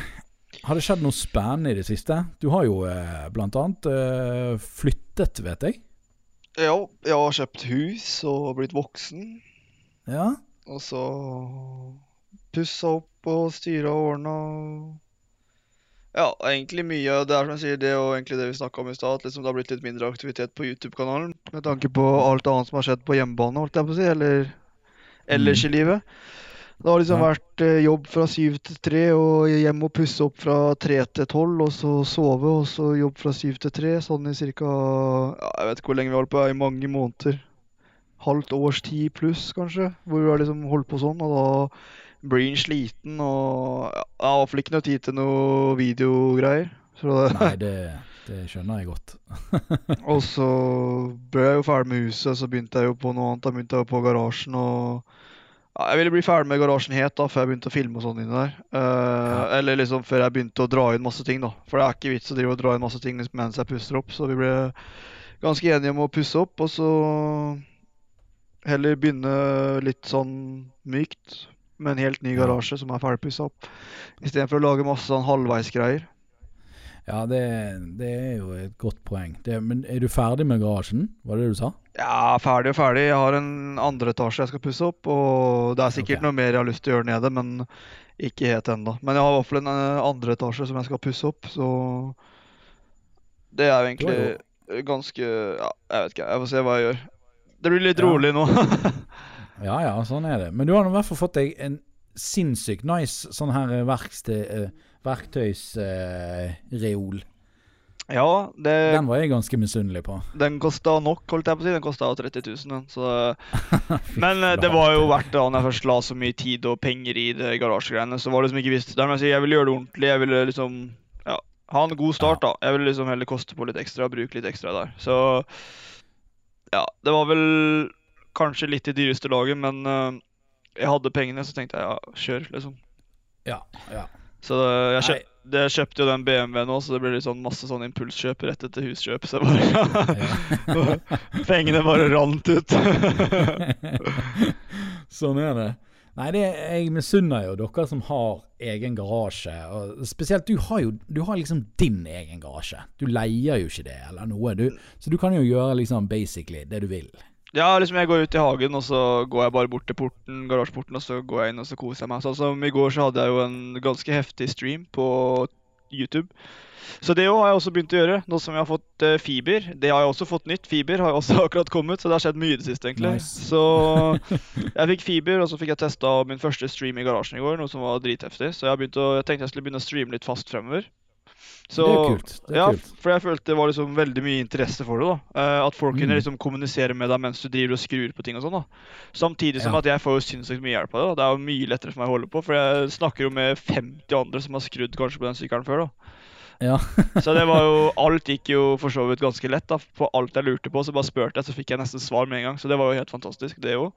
S1: Har det skjedd noe spennende i det siste? Du har jo eh, blant annet eh, flyttet, vet jeg.
S2: Ja, jeg har kjøpt hus og blitt voksen.
S1: Ja?
S2: Og så pussa opp og styra og ordna. Ja, egentlig mye. Det er som jeg sier, det og egentlig det vi snakka om i stad. At liksom det har blitt litt mindre aktivitet på YouTube-kanalen. Med tanke på alt annet som har skjedd på hjemmebane, holdt jeg på å si. Eller ellers i livet. Det har liksom
S1: Ja.
S2: vært eh, jobb fra syv til tre, og hjem og pusse opp fra tre til tolv, og så sove, og så jobb fra syv til tre. Sånn i cirka ja, Jeg vet ikke hvor lenge vi har holdt på, i mange måneder. Halvt års tid pluss, kanskje. Hvor vi har liksom holdt på sånn, og da blir en sliten, og ja, jeg har iallfall ikke noe tid til noe videogreier.
S1: Nei, det, det skjønner jeg godt.
S2: og så ble jeg jo ferdig med huset, så begynte jeg jo på noe annet. Da begynte jeg jo på garasjen og ja, Jeg ville bli ferdig med garasjen helt da, før jeg begynte å filme og sånn inni der. Eh, Eller liksom før jeg begynte å dra inn masse ting, da. For det er ikke vits å drive og dra inn masse ting liksom mens jeg pusser opp. Så vi ble ganske enige om å pusse opp, og så heller begynne litt sånn mykt. Med en helt ny garasje som er ferdigpussa opp. Istedenfor å lage masse sånn halvveisgreier.
S1: Ja, det, det er jo et godt poeng. Det, men er du ferdig med garasjen? Var det det du sa?
S2: Ja, ferdig og ferdig. Jeg har en andre etasje jeg skal pusse opp, og det er sikkert
S1: okay.
S2: noe mer jeg har lyst til å gjøre nede, men ikke helt ennå. Men jeg har i hvert fall en eh, andre etasje som jeg skal pusse opp, så det er jo egentlig ganske Ja, jeg vet ikke. Jeg får se hva jeg gjør. Det blir litt
S1: Ja.
S2: rolig nå.
S1: Ja ja, sånn er det. Men du har nå i hvert fall fått deg en sinnssykt nice sånn her verksted, eh, verktøysreol.
S2: Ja, det,
S1: Den var jeg ganske misunnelig på.
S2: den kosta nok, holdt jeg på å si. Den kosta 30 000, den. Så, men eh, det var jo verdt det når jeg først la så mye tid og penger i det garasjegreiene. Så var det liksom ikke visst Der må jeg si jeg ville gjøre det ordentlig. Jeg ville liksom ja, ha en god start, da. Jeg ville liksom heller koste på litt ekstra og bruke litt ekstra der. Så ja, det var vel kanskje litt i dyreste laget, men eh, jeg hadde pengene, så tenkte jeg ja, kjør, liksom.
S1: Ja, ja.
S2: Så eh, jeg, kjøp, det, jeg kjøpte jo den BMW-en òg, så det ble litt sånn masse sånn impulskjøp rett etter huskjøp. Så bare. Pengene bare rant ut.
S1: sånn er det. Nei, det, jeg misunner jo dere som har egen garasje. Og spesielt du har jo du har liksom din egen garasje. Du leier jo ikke det eller noe. Du, så du kan jo gjøre liksom basically det du vil.
S2: Ja, liksom jeg går ut i hagen, og så går jeg bare bort til porten, garasjeporten, og så går jeg inn og så koser jeg meg. Sånn som i går så hadde jeg jo en ganske heftig stream på YouTube. Så det har jeg også begynt å gjøre, nå som jeg har fått uh, fiber. Det har jeg også fått nytt. Fiber har jeg også akkurat kommet, så det har skjedd mye i det siste, egentlig.
S1: Nice.
S2: Så jeg fikk fiber, og så fikk jeg testa min første stream i garasjen i går, noe som var dritheftig. Så jeg, å, jeg tenkte jeg skulle begynne å streame litt fast fremover. Så,
S1: det er kult. Det er
S2: ja,
S1: kult.
S2: for jeg følte det var liksom veldig mye interesse for det. da Eh, At folk kunne
S1: Mm.
S2: liksom kommunisere med deg mens du driver og skrur på ting. og sånn da Samtidig som
S1: Ja.
S2: at jeg får jo sinnssykt mye hjelp av det. da. Det er jo mye lettere for meg å holde på, for jeg snakker jo med 50 andre som har skrudd kanskje på den sykkelen før. da
S1: Ja.
S2: Så det var jo Alt gikk jo for så vidt ganske lett. da På alt jeg lurte på, så bare spurte jeg, så fikk jeg nesten svar med en gang. Så det var jo helt fantastisk, det òg.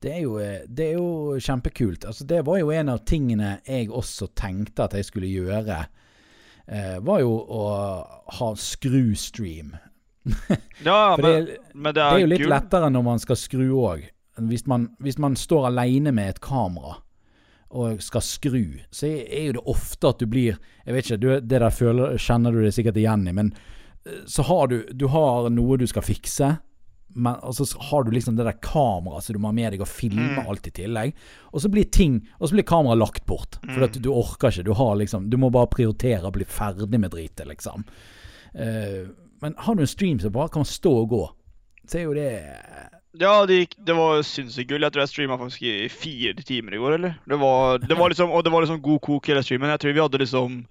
S1: Det er, jo, eh, det er jo kjempekult. Altså, det var jo en av tingene jeg også tenkte at jeg skulle gjøre. Eh, var jo å ha skru-stream.
S2: Ja,
S1: For
S2: men,
S1: det,
S2: men det
S1: det
S2: er,
S1: er jo litt
S2: gul.
S1: lettere når man skal skru òg. Hvis, man- hvis man står aleine med et kamera og skal skru, så er er jo det ofte at du blir Jeg vet ikke, du, det der føler, kjenner du det sikkert igjen i, men eh, så har du, du har noe du skal fikse. Men, og så har du liksom det der kameraet som du må ha med deg og filme
S2: Mm.
S1: alt i tillegg. Og så blir ting Og så blir kameraet lagt bort. For
S2: Mm.
S1: at du orker ikke. Du har liksom Du må bare prioritere å bli ferdig med dritet, liksom. Uh, men har du en stream som bare kan stå og gå, så er jo det
S2: Ja, det, gikk, det var sinnssykt gull. Jeg tror jeg streama faktisk i fire timer i går, eller? Det var, det var liksom, og det var liksom god kok hele streamen. Jeg tror vi hadde liksom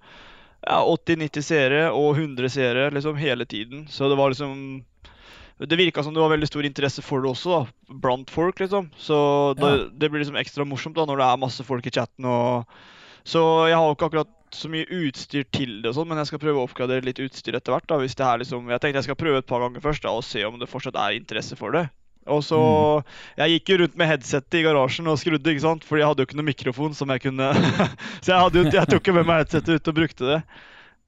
S2: ja, 80-90 seere og 100 seere liksom hele tiden. Så det var liksom Det virka som det var veldig stor interesse for det også, da, blant folk, liksom. Så det,
S1: Ja.
S2: det blir liksom ekstra morsomt da når det er masse folk i chatten og Så jeg har jo ikke akkurat så mye utstyr til det og sånn, men jeg skal prøve å oppgradere litt utstyr etter hvert. da, hvis det er liksom, Jeg tenkte jeg skal prøve et par ganger først da, og se om det fortsatt er interesse for det. Og så Jeg gikk jo rundt med headsetet i garasjen og skrudde, ikke sant? Fordi jeg hadde jo ikke noe mikrofon som jeg kunne Så jeg, hadde jeg tok jo med meg headsetet ut og brukte det.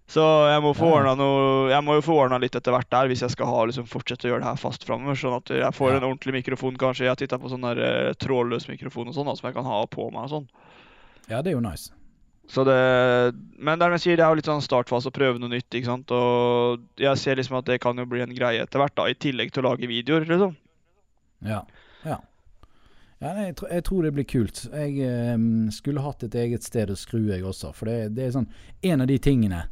S2: Så jeg må få ordna noe Jeg må jo få ordna litt etter hvert der, hvis jeg skal ha, liksom, fortsette å gjøre det her fast framover. Sånn at jeg får en ordentlig mikrofon, kanskje. Jeg har titta på sånn der eh, trådløs mikrofon og sånn, som jeg kan ha på meg og sånn.
S1: Ja, det er jo nice.
S2: Så det, men det, er, jeg sier, det er jo litt sånn startfase å prøve noe nytt. ikke sant? Og jeg ser liksom at det kan jo bli en greie etter hvert, da, i tillegg til å lage videoer. liksom.
S1: Ja. ja. ja jeg, tror, jeg tror det blir kult. Jeg eh, skulle hatt et eget sted å skru, jeg også. For det, det er sånn En av de tingene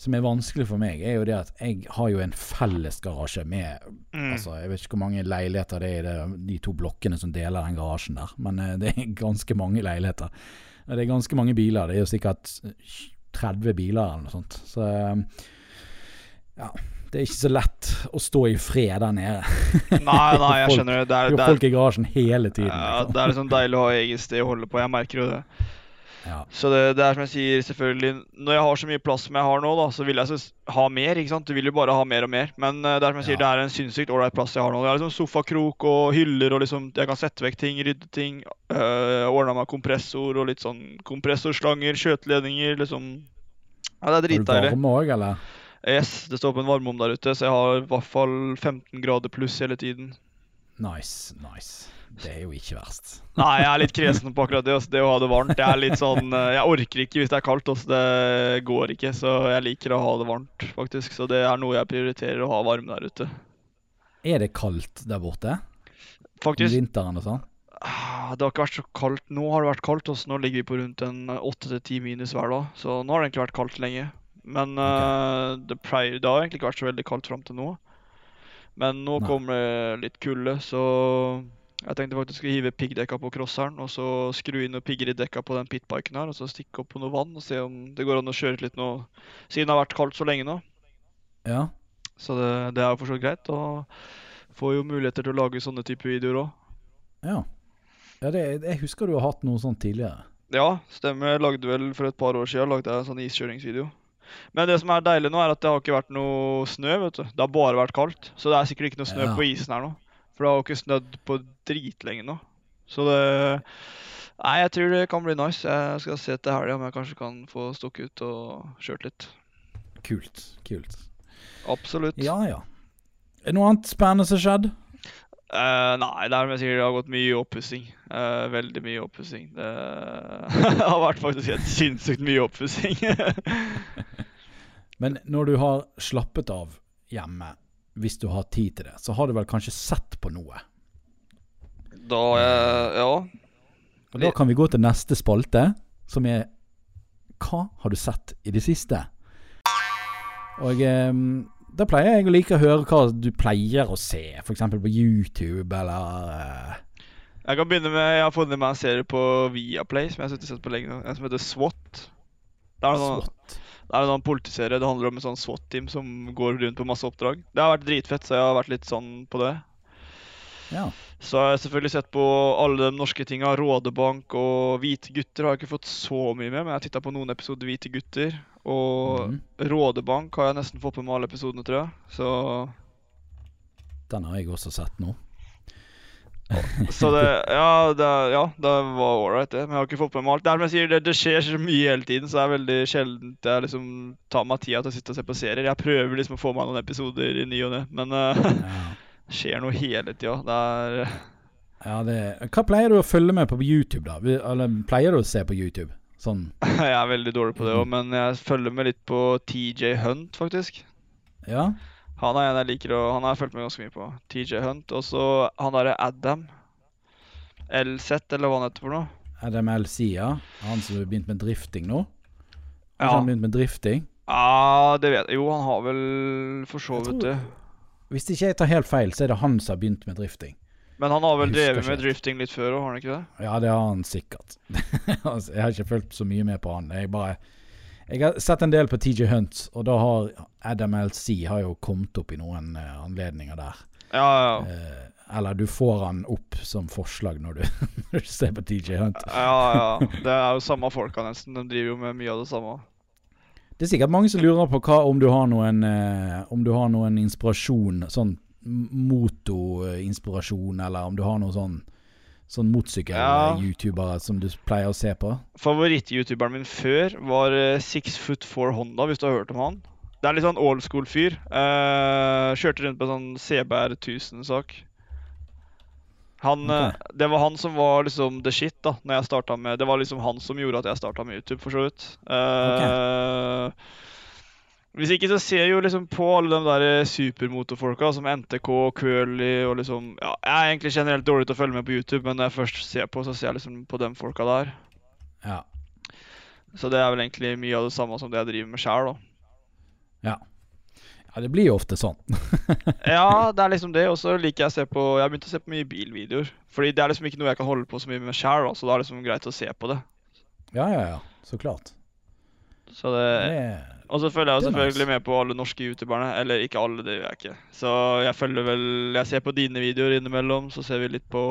S1: som er vanskelig for meg, er jo det at jeg har jo en fellesgarasje med
S2: Mm.
S1: Altså, Jeg vet ikke hvor mange leiligheter det er i det, de to blokkene som deler den garasjen der, men eh, det er ganske mange leiligheter. Det er ganske mange biler. Det er jo sikkert 30 biler eller noe sånt. Så ja. Det er ikke så lett å stå i fred der nede.
S2: Nei, nei, jeg skjønner det. Det er, det er,
S1: folk i garasjen hele tiden.
S2: ja,
S1: liksom.
S2: det er liksom deilig å ha eget sted å holde på. Jeg merker jo det.
S1: Ja.
S2: Så det, det er som jeg sier, selvfølgelig Når jeg har så mye plass som jeg har nå, da, så vil jeg så ha mer. ikke sant? Du vil jo bare ha mer og mer. Men eh, det er som jeg sier,
S1: Ja.
S2: det er en sinnssykt ålreit plass jeg har nå. Det er liksom sofakrok og hyller, og liksom jeg kan sette vekk ting, rydde ting. Uh, Ordna meg kompressor og litt sånn kompressorslanger, skjøteledninger, liksom. Ja, det er dritdeilig.
S1: varme òg, eller?
S2: Yes, det står på en varmeovn der ute, så jeg har i hvert fall 15 grader pluss hele tiden.
S1: Nice, nice. Det er jo ikke verst.
S2: Nei, jeg er litt kresen på akkurat det. Altså, det å ha det varmt. Jeg er litt sånn eh, Jeg orker ikke hvis det er kaldt. Også. det går ikke. Så jeg liker å ha det varmt, faktisk. Så det er noe jeg prioriterer, å ha varme der ute.
S1: Er det kaldt der borte? Om
S2: Faktisk.
S1: vinteren og sånn?
S2: ah, Det har ikke vært så kaldt. Nå har det vært kaldt. Også. Nå ligger vi på rundt en åtte til ti minus hver dag. Så nå har det egentlig vært kaldt lenge. Men eh, det, pleier, det har egentlig ikke vært så veldig kaldt fram til nå. Men nå kommer det litt kulde, så Jeg tenkte faktisk å hive piggdekka på crosseren, og så skru inn noen pigger i dekka på den pitbiken her, og så stikke opp på noe vann og se om det går an å kjøre litt nå, siden det har vært kaldt så lenge nå.
S1: Ja.
S2: Så det, det er jo for så vidt greit, og får jo muligheter til å lage sånne type videoer òg.
S1: ja. ja det, jeg husker du har hatt noe sånt tidligere.
S2: Ja, stemmer. Jeg lagde vel for et par år siden lagde jeg en sånn iskjøringsvideo. Men det som er deilig nå, er at det har ikke vært noe snø, vet du. Det har bare vært kaldt. Så det er sikkert ikke noe snø
S1: Ja.
S2: på isen her nå. For det har jo ikke snødd på dritlenge nå. Så det Nei, jeg tror det kan bli nice. Jeg skal se til helga om jeg kanskje kan få stukket ut og kjørt litt.
S1: Kult. Kult.
S2: Absolutt.
S1: Ja ja. Er det noe annet spennende som har skjedd?
S2: Eh, nei, det er sier, det har gått mye oppussing. Uh, veldig mye oppussing. Det har vært faktisk helt sinnssykt mye oppussing.
S1: Men når du har slappet av hjemme, hvis du har tid til det, så har du vel kanskje sett på noe?
S2: da uh, Ja.
S1: Og da kan vi gå til neste spalte, som er Hva har du sett i det siste? Og eh, da pleier jeg å like å høre hva du pleier å se, f.eks. på YouTube eller eh,
S2: Jeg kan begynne med Jeg har funnet meg en serie på Viaplay som jeg har sett på lenge. nå, En som heter SWAT. Det er en sånn,
S1: SWAT.
S2: det er en sånn politiserie. Det handler om en sånn SWAT-team som går rundt på masse oppdrag. Det har vært dritfett, så jeg har vært litt sånn på det.
S1: Ja.
S2: Så har jeg selvfølgelig sett på alle de norske tinga. Rådebank og Hvite gutter har jeg ikke fått så mye med, men jeg har titta på noen episoder Hvite gutter. Og
S1: mm.
S2: Rådebank har jeg nesten fått med meg alle episodene, tror jeg. Så
S1: Den har jeg også sett nå.
S2: Så det Ja, det, ja, det var ålreit, det. Men jeg har ikke fått med meg alt. Er jeg sier, det, det skjer så mye hele tiden, så det er veldig sjeldent jeg liksom tar meg tida til å sitte og se på serier. Jeg prøver liksom å få meg noen episoder i ny og ne, men uh, skjer noe hele tida. Det er
S1: Ja, det, hva pleier du å følge med på YouTube, da? Eller pleier du å se på YouTube? Sånn
S2: Jeg er veldig dårlig på det òg, men jeg følger med litt på TJ Hunt, faktisk.
S1: Ja?
S2: Han er en jeg liker, og han har jeg fulgt med ganske mye på. TJ Hunt. Og så han derre Adam. LZ, eller hva han heter for noe.
S1: Adam L.C., ja. Han som har begynt med drifting nå? Har
S2: Ja.
S1: han begynt med drifting?
S2: Ja, det vet jeg. Jo, han har vel for så vidt det.
S1: Hvis ikke jeg tar helt feil, så er det han som har begynt med drifting.
S2: Men han har vel drevet med drifting litt før òg, har han ikke det?
S1: Ja, det har han sikkert. Altså, jeg har ikke fulgt så mye med på han. Jeg bare Jeg har sett en del på TJ Hunt, og da har Adam LC har jo kommet opp i noen eh, anledninger der.
S2: Ja, ja.
S1: Eh, eller du får han opp som forslag når du, når du ser på TJ Hunt.
S2: Ja, ja. Det er jo samme folka, nesten. De driver jo med mye av det samme.
S1: Det er sikkert mange som lurer på hva, om du har noen eh, Om du har noen inspirasjon, sånn motoinspirasjon, eller om du har noen sånn Sånn
S2: Ja.
S1: motsykkel-youtubere som du pleier å se på.
S2: Favoritt-youtuberen min før var eh, Six Foot Four Honda, hvis du har hørt om han. Det er litt sånn old school-fyr. Eh, kjørte rundt på en sånn CBR 1000-sak. Han,
S1: Ok.
S2: eh, Det var han som var liksom the shit da når jeg starta med Det var liksom han som gjorde at jeg starta med YouTube, for så vidt. Eh, Hvis ikke så ser jeg jo liksom på alle de der supermotorfolka som NTK og Curly og liksom Ja, jeg er egentlig generelt dårlig til å følge med på YouTube, men når jeg først ser på, så ser jeg liksom på de folka der.
S1: Ja.
S2: Så det er vel egentlig mye av det samme som det jeg driver med sjæl, da.
S1: ja. Ja, det blir jo ofte sånn.
S2: Ja, det er liksom det. Og så liker jeg å se på Jeg har begynt å se på mye bilvideoer. Fordi det er liksom ikke noe jeg kan holde på så mye med share så da er det liksom greit å se på det.
S1: Ja, ja, ja. Så klart.
S2: Så det
S1: Det,
S2: Og så følger jeg jo selvfølgelig
S1: nice.
S2: med på alle norske youtuberne. Eller ikke alle, det gjør jeg ikke. Så jeg følger vel Jeg ser på dine videoer innimellom, så ser vi litt på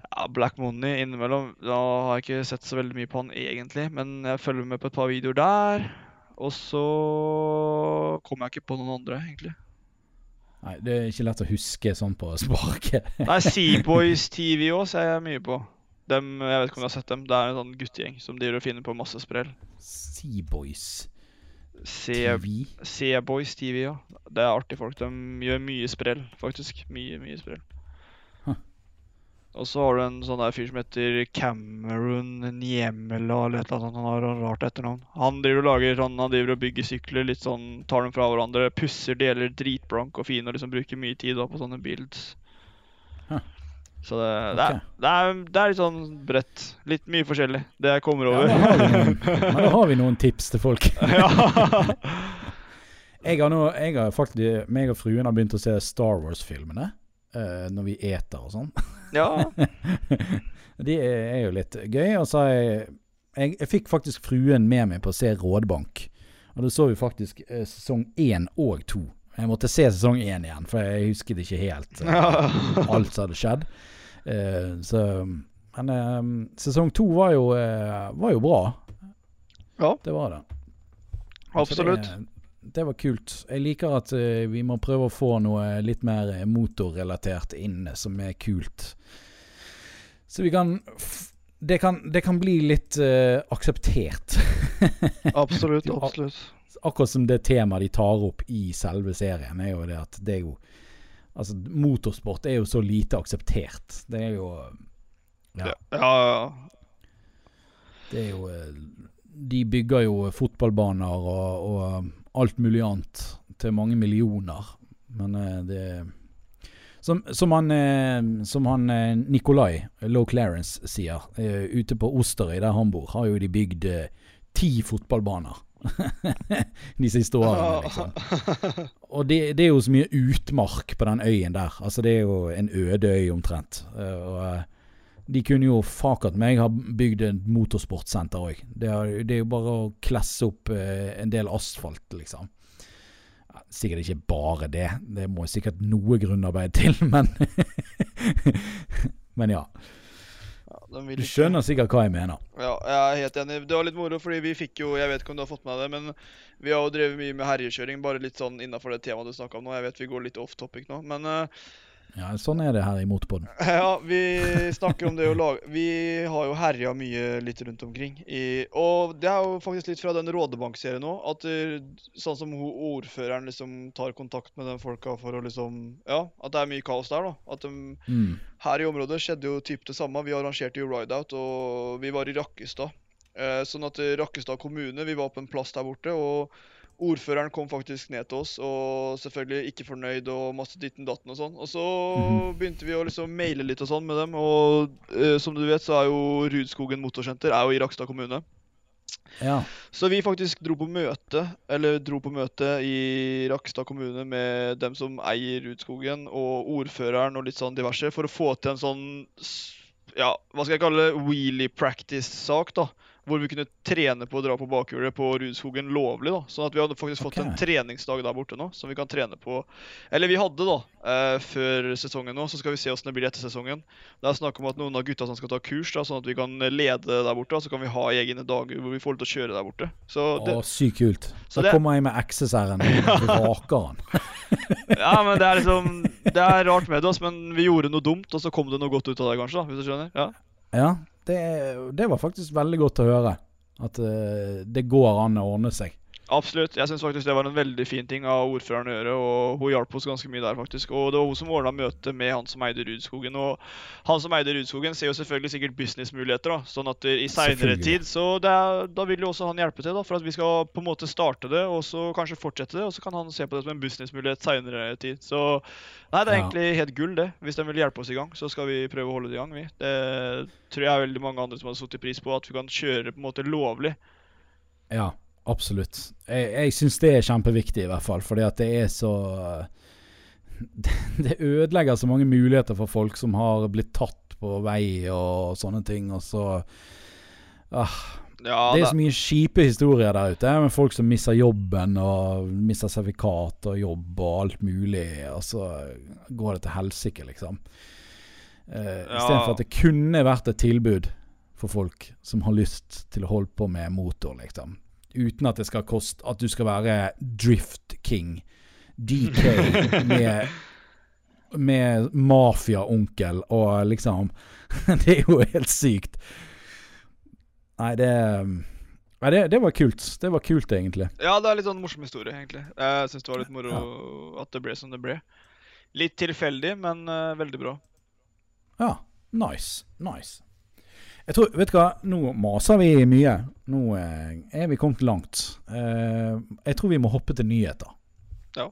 S2: ja, Black Money innimellom. Da har jeg ikke sett så veldig mye på han egentlig, men jeg følger med på et par videoer der. Og så kommer jeg ikke på noen andre, egentlig.
S1: nei, det er ikke lett å huske sånn på sparket.
S2: Nei, Seaboys TV òg ser jeg mye på. Dem, jeg vet ikke om du har sett dem. Det er en sånn guttegjeng som driver og finner på masse sprell.
S1: Seaboys TV.
S2: Seaboys TV, ja. Det er artige folk. De gjør mye sprell, faktisk. Mye, mye sprell. Og så har du en sånn der fyr som heter Cameron Niemela eller et eller annet. Han har et rart etternavn. Han driver og lager sånn, han driver og bygger sykler litt sånn, tar dem fra hverandre, pusser deler dritblank og fin og liksom bruker mye tid da på sånne builds.
S1: Huh.
S2: Så det, det, er, det, er, det er litt sånn bredt. Litt mye forskjellig. Det jeg kommer
S1: Ja,
S2: over.
S1: da har noen, men da har vi noen tips til folk.
S2: ja.
S1: Jeg har nå, jeg har faktisk, meg og fruen har begynt å se Star Wars-filmene. Eh, når vi eter og sånn.
S2: Ja.
S1: De er, jo litt gøy. Og så jeg, jeg Jeg fikk faktisk fruen med meg på å se Rådbank. Og da så vi faktisk eh, sesong én og to. Jeg måtte se sesong én igjen, for jeg husket ikke helt uh, alt som hadde skjedd. Uh, så Men uh, sesong to var jo, var jo bra.
S2: Ja.
S1: Det var det.
S2: Absolutt.
S1: Det, det var kult. Jeg liker at uh, vi må prøve å få noe litt mer eh, motorrelatert inn eh, som er kult. Så vi kan det kan, det kan bli litt uh, akseptert.
S2: Absolutt. Absolutt.
S1: Akkurat som det temaet de tar opp i selve serien, er jo det at det er jo Altså, motorsport er jo så lite akseptert. Det er jo Ja.
S2: Ja, ja.
S1: Det er jo De bygger jo fotballbaner og, og alt mulig annet til mange millioner. Men eh, det Som, som han, eh, som han eh, Nikolai, Low Clarence, sier. Ute på Osterøy, der han bor, har jo de bygd ti fotballbaner. de siste årene, liksom. Og det, det er jo så mye utmark på den øyen der. Altså Det er jo en øde øy omtrent. Og de kunne jo fakert meg ha bygd et motorsportsenter òg. Det, det er jo bare å klesse opp eh, en del asfalt, liksom. Sikkert ikke bare det. Det må sikkert noe grunnarbeid til, men Men ja.
S2: ja
S1: Du skjønner sikkert hva jeg mener.
S2: Ja, jeg er helt enig. Det var litt moro, fordi vi fikk jo Jeg vet ikke om du har fått med deg det, men vi har jo drevet mye med herjekjøring, bare litt sånn innafor det temaet du snakka om nå. Jeg vet vi går litt off topic nå, men eh,
S1: Ja, Sånn er det her i Motorpodden.
S2: Ja, vi snakker om det å lage Vi har jo herja mye litt rundt omkring. I, og det er jo faktisk litt fra den Rådebank-serien òg. At det, sånn som ordføreren liksom tar kontakt med den folka for å liksom Ja, at det er mye kaos der, da. At de,
S1: Mm.
S2: her i området skjedde jo typ det samme. Vi arrangerte jo Rideout, og vi var i Rakkestad. Eh, sånn at eh, Rakkestad kommune, vi var på en plass der borte, og ordføreren kom faktisk ned til oss, og selvfølgelig ikke fornøyd og masse ditten datten og sånn. Og så
S1: Mhm.
S2: begynte vi å liksom maile litt og sånn med dem, og uh, som du vet, så er jo Rudskogen motorsenter er jo i Rakstad kommune.
S1: Ja.
S2: Så vi faktisk dro på møte, eller dro på møte i Rakstad kommune med dem som eier Rudskogen, og ordføreren og litt sånn diverse, for å få til en sånn ja, hva skal jeg kalle det, wheelie practice-sak, da. Hvor vi kunne trene på å dra på bakhjulet på Rudskogen lovlig. da. Sånn at vi hadde faktisk fått en treningsdag der borte nå, som vi kan trene på. Eller vi hadde, da, eh, før sesongen nå. Så skal vi se åssen det blir etter sesongen. Det er snakk om at noen av gutta som skal ta kurs, da, sånn at vi kan lede der borte. Da. så kan vi ha egne dager hvor vi får lov til å kjøre der borte. Så det,
S1: Å, sykt kult.
S2: Så
S1: Da
S2: det-
S1: kommer jeg med XSR-en og vraker han.
S2: Ja, men det er liksom Det er rart med det, altså, men vi gjorde noe dumt, og så kom det noe godt ut av det, kanskje. da, Hvis du skjønner? Ja.
S1: Ja, det, det var faktisk veldig godt å høre. At eh, det går an å ordne seg.
S2: Absolutt. Jeg syns faktisk det var en veldig fin ting av ordføreren å gjøre, og hun hjalp oss ganske mye der, faktisk. Og det var hun som ordna møte med han som eide Rudskogen. Og han som eide Rudskogen, ser jo selvfølgelig sikkert businessmuligheter, da. Sånn at i seinere tid Så er, da vil jo også han hjelpe til, da. For at vi skal på en måte starte det, og så kanskje fortsette det. Og så kan han se på det som en businessmulighet seinere tid. Så nei, det er
S1: Ja.
S2: egentlig helt gull, det. Hvis de vil hjelpe oss i gang, så skal vi prøve å holde det i gang, vi. Det tror jeg er veldig mange andre som hadde satt pris på, at vi kan kjøre på en måte lovlig.
S1: Ja, absolutt. Jeg, jeg syns det er kjempeviktig, i hvert fall. Fordi at det er så det, det ødelegger så mange muligheter for folk som har blitt tatt på vei og sånne ting. Og så ah,
S2: Ja,
S1: Det er så mye kjipe historier der ute, med folk som mister jobben og mister sertifikat og jobb og alt mulig, og så går det til helsike, liksom. Uh,
S2: Ja.
S1: Istedenfor at det kunne vært et tilbud for folk som har lyst til å holde på med motor, liksom. Uten at det skal koste At du skal være Drift King. DK med med mafiaonkel og liksom Det er jo helt sykt. Nei, det Nei, det, det var kult. Det var kult, egentlig.
S2: Ja, det er litt sånn morsom historie, egentlig. Jeg syns det var litt moro at det ble som det ble. Litt tilfeldig, men uh, veldig bra.
S1: Ja, nice. Nice. Jeg tror, Vet du hva, nå maser vi mye. Nå eh, er vi kommet langt. Eh, jeg tror vi må hoppe til nyheter.
S2: Ja.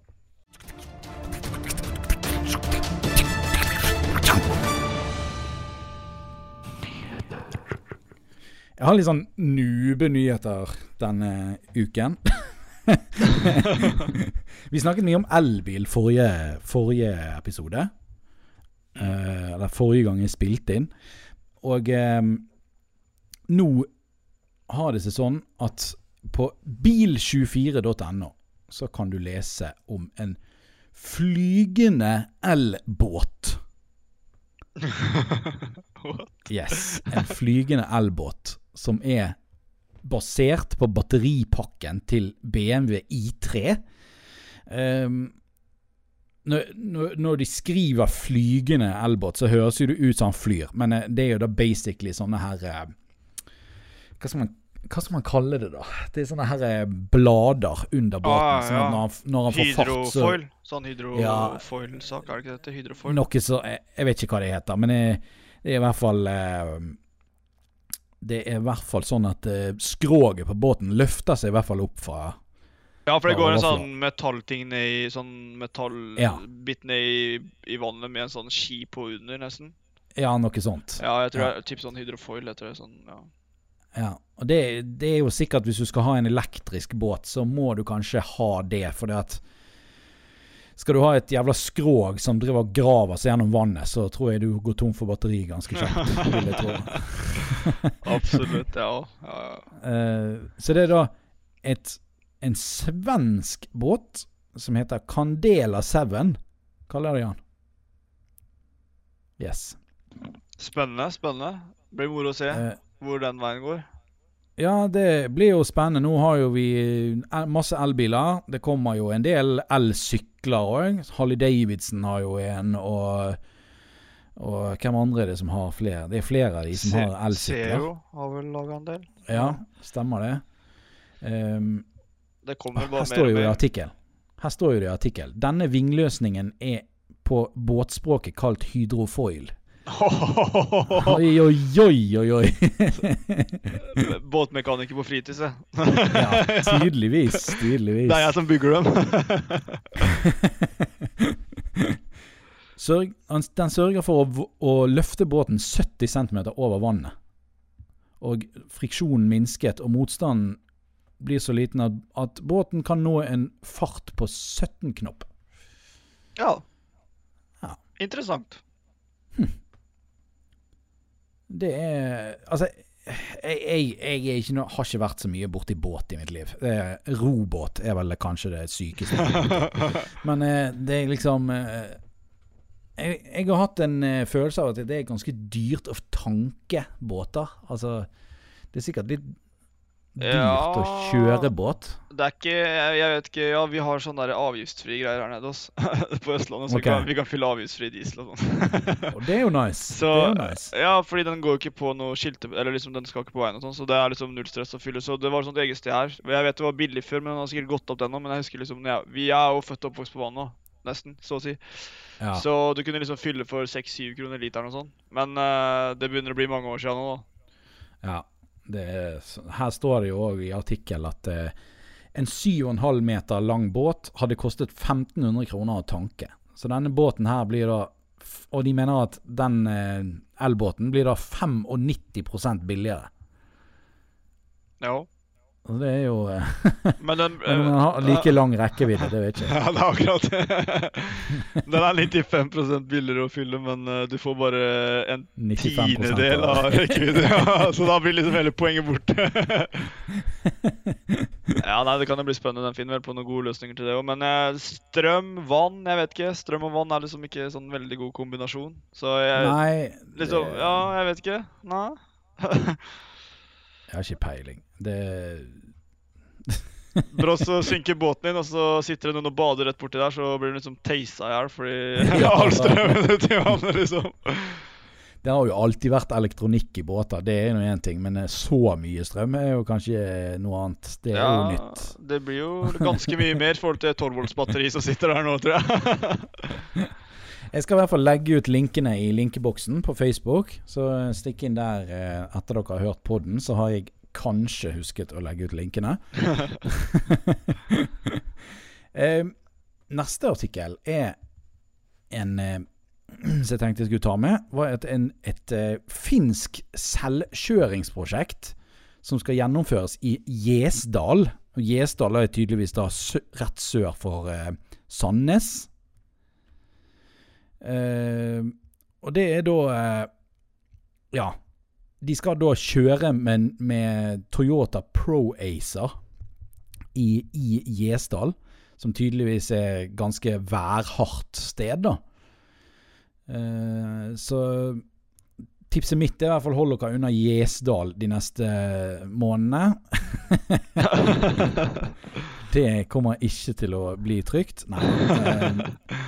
S1: Jeg har litt sånn nube-nyheter denne uken. vi snakket mye om elbil forrige, forrige episode. Eh, eller forrige gang jeg spilte inn. Og eh, nå har det seg sånn at på bil24.no så kan du lese om en flygende elbåt.
S2: What?
S1: Yes, en flygende elbåt som er basert på batteripakken til BMW I3. Um, når, når, de skriver flygende elbåt, så høres jo det ut som han flyr, men eh, det er jo da basically sånne her eh, hva, skal man, hva skal man kalle det, da? Det er sånne her eh, blader under båten.
S2: Ah,
S1: sånn når han, når han får fart, så
S2: Hydrofoil. Sånn hydrofoil-sak, er det ikke dette? Hydrofoil?
S1: Noe så jeg, jeg vet ikke hva det heter, men det, det er i hvert fall eh, Det er i hvert fall sånn at eh, skroget på båten løfter seg i hvert fall opp fra
S2: Ja, for det går en sånn metallting ned i Sånn metallbit
S1: Ja.
S2: ned i, i vannet med en sånn ski på under, nesten.
S1: Ja, noe sånt.
S2: Ja, jeg tror
S1: Ja.
S2: det er typ sånn hydrofoil. Jeg tror det er sånn, ja.
S1: Ja, og det, det er jo sikkert hvis du skal ha en elektrisk båt, så må du kanskje ha det, for det at skal du ha et jævla skrog som driver og graver seg gjennom vannet, så tror jeg du går tom for batteri ganske kjapt.
S2: Absolutt, ja. ja, ja.
S1: Uh, så det er da et, en svensk båt som heter Candela 7. Kaller de han. Yes.
S2: Spennende, spennende. Blir moro å se
S1: Eh,
S2: hvor den veien går.
S1: Ja, det blir jo spennende. Nå har jo vi masse elbiler. Det kommer jo en del elsykler òg. Harley Davidson har jo en, og, og hvem andre er det som har flere? Det er flere av de som har elsykler.
S2: Zero har vel laga en del.
S1: Ja, stemmer det. Um,
S2: Det kommer
S1: her står jo det i artikkel. Her står jo det i artikkel. Denne vingløsningen er på båtspråket kalt hydrofoil. Oi, oi, oi, oi, oi.
S2: Båtmekaniker på fritid, se.
S1: ja, tydeligvis. Tydeligvis.
S2: Det er jeg som bygger dem.
S1: Sørg, den sørger for å, å løfte båten 70 cm over vannet. Og friksjonen minsket, og motstanden blir så liten at, at båten kan nå en fart på 17 knop.
S2: ja.
S1: Ja.
S2: Interessant.
S1: Det er Altså, jeg, jeg, jeg ikke noe, har ikke vært så mye borti båt i mitt liv. Er, robåt er vel kanskje det sykeste. Men eh, det er liksom eh, jeg, jeg har hatt en eh, følelse av at det er ganske dyrt å tanke båter. Altså, det er sikkert litt dyrt å kjøre båt.
S2: Det er ikke Jeg, jeg vet ikke Ja, vi har sånne avgiftsfrie greier her nede hos på Østlandet, så
S1: okay.
S2: vi, kan, vi kan fylle avgiftsfri diesel og sånn.
S1: Og det er jo nice.
S2: Så,
S1: det er jo nice.
S2: Ja, fordi den går ikke på noe skilte Eller liksom den skal ikke på veien og sånn, så det er liksom null stress å fylle. Så det var sånt eget sted her. Jeg vet det var billig før, men den har sikkert gått opp den nå. Men jeg husker liksom jeg, Vi er jo født og oppvokst på vannet nå, nesten, så å si.
S1: Ja.
S2: Så du kunne liksom fylle for 6-7 kroner literen og sånn. Men uh, det begynner å bli mange år siden nå, da.
S1: Ja, er, her står det jo òg i artikkel at eh, en 7,5 meter lang båt hadde kostet 1500 kroner å tanke. Så denne båten her blir da Og de mener at den eh, elbåten blir da 95% billigere.
S2: Ja.
S1: Det er jo eh,
S2: Men den
S1: Men den har like lang rekkevidde, det vet jeg.
S2: Ja, det er akkurat det. Den er 95% billigere å fylle, men eh, du får bare en
S1: 95
S2: tiendedel
S1: av
S2: rekkevidde. Ja, så da blir liksom hele poenget borte. ja, nei, det kan jo bli spennende. Den finner vel på noen gode løsninger til det òg. Men eh, strøm, vann, jeg vet ikke. Strøm og vann er liksom ikke sånn veldig god kombinasjon. Så jeg
S1: Nei,
S2: liksom Ja, jeg vet ikke. Nei.
S1: Jeg har ikke peiling. Det
S2: Bra så synker båten din, og så sitter det noen og bader rett borti der, så blir du liksom teisa i hjel fordi
S1: Ja.
S2: all strømmen ut i vannet, liksom.
S1: Det har jo alltid vært elektronikk i båter, det er nå én ting, men eh, så mye strøm er jo kanskje noe annet. Det er jo nytt.
S2: Det blir jo ganske mye mer i forhold til 12 volts batteri som sitter der nå, tror jeg.
S1: Jeg skal i hvert fall legge ut linkene i linkeboksen på Facebook, så stikk inn der eh, etter dere har hørt podden, så har jeg kanskje husket å legge ut linkene. eh, neste artikkel er en eh, som jeg tenkte jeg skulle ta med, var et, en, et finsk selvkjøringsprosjekt som skal gjennomføres i Gjesdal. Gjesdal er tydeligvis da rett sør for Sandnes. Eh, og det er da eh, Ja. De skal da kjøre med, med Toyota Pro Acer i, i Gjesdal, som tydeligvis er ganske værhardt sted, da. Eh, så tipset mitt er i hvert fall hold dere unna Gjesdal de neste månedene. det kommer ikke til å bli trygt. Nei. Eh,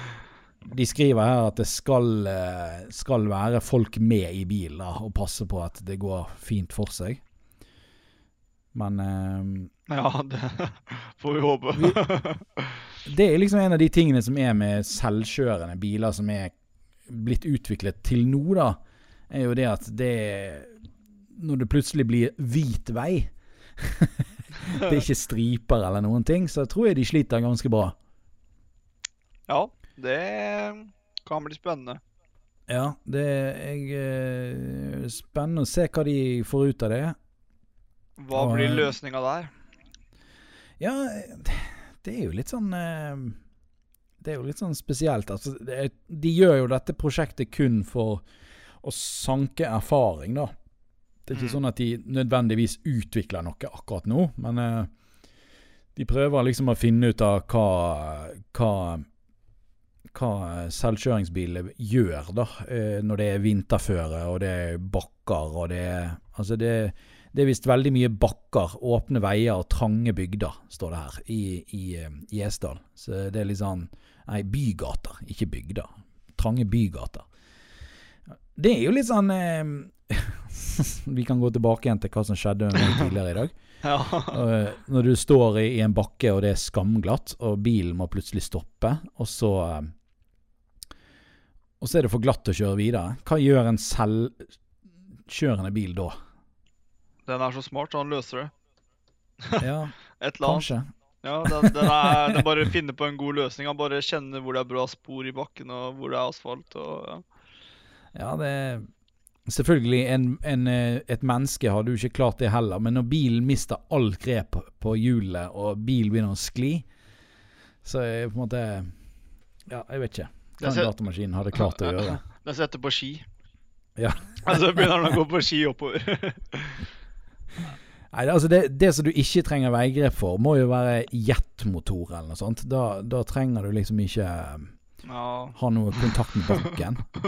S1: de skriver her at det skal, eh, skal være folk med i bilen og passe på at det går fint for seg. Men eh,
S2: Ja, det får vi håpe.
S1: det er liksom en av de tingene som er med selvkjørende biler som er blitt utviklet til nå, da, er jo det at det Når det plutselig blir hvit vei Det er ikke striper eller noen ting, så tror jeg de sliter ganske bra.
S2: Ja, det kan bli spennende.
S1: Ja, det er eh, spennende å se hva de får ut av det.
S2: Hva
S1: Og,
S2: blir
S1: eh,
S2: løsninga der?
S1: Ja, det er jo litt sånn eh, Det er jo litt sånn spesielt. Altså, det de gjør jo dette prosjektet kun for å sanke erfaring, da. Det er ikke
S2: Mm.
S1: sånn at de nødvendigvis utvikler noe akkurat nå, men de prøver liksom å finne ut av hva, hva hva selvkjøringsbiler gjør da, eh, når det er vinterføre og det er bakker og det er Altså det, det er visst veldig mye bakker, åpne veier og trange bygder, står det her, i, i eh, Gjesdal. Så det er litt sånn Nei, bygater, ikke bygder. Trange bygater. Det er jo litt sånn eh, Vi kan gå tilbake igjen til hva som skjedde med meg tidligere i dag.
S2: Ja.
S1: Eh, når du står i, en bakke og det er skamglatt, og bilen må plutselig stoppe, og så Og så er det for glatt å kjøre videre. Hva gjør en selvkjørende bil da?
S2: Den er så smart, så han løser det.
S1: Ja,
S2: Et eller annet.
S1: kanskje.
S2: Ja, den, den, er, den bare finner på en god løsning. Han bare kjenner hvor det er bra spor i bakken, og hvor det er asfalt. Og, ja.
S1: Ja, det er Selvfølgelig, en, en, et menneske hadde jo ikke klart det heller, men når bilen mister all grep på hjulet, og bilen begynner å skli, så er det på en måte Ja, jeg vet ikke. Hva
S2: set...
S1: datamaskinen hadde klart å gjøre.
S2: Den setter på ski.
S1: Ja.
S2: Og så begynner han å gå på ski oppover.
S1: Nei, det- altså det, det som du ikke trenger veigrep for, må jo være jetmotor eller noe sånt. Da, da trenger du liksom ikke
S2: Ja,
S1: ha noe kontakt med bakken.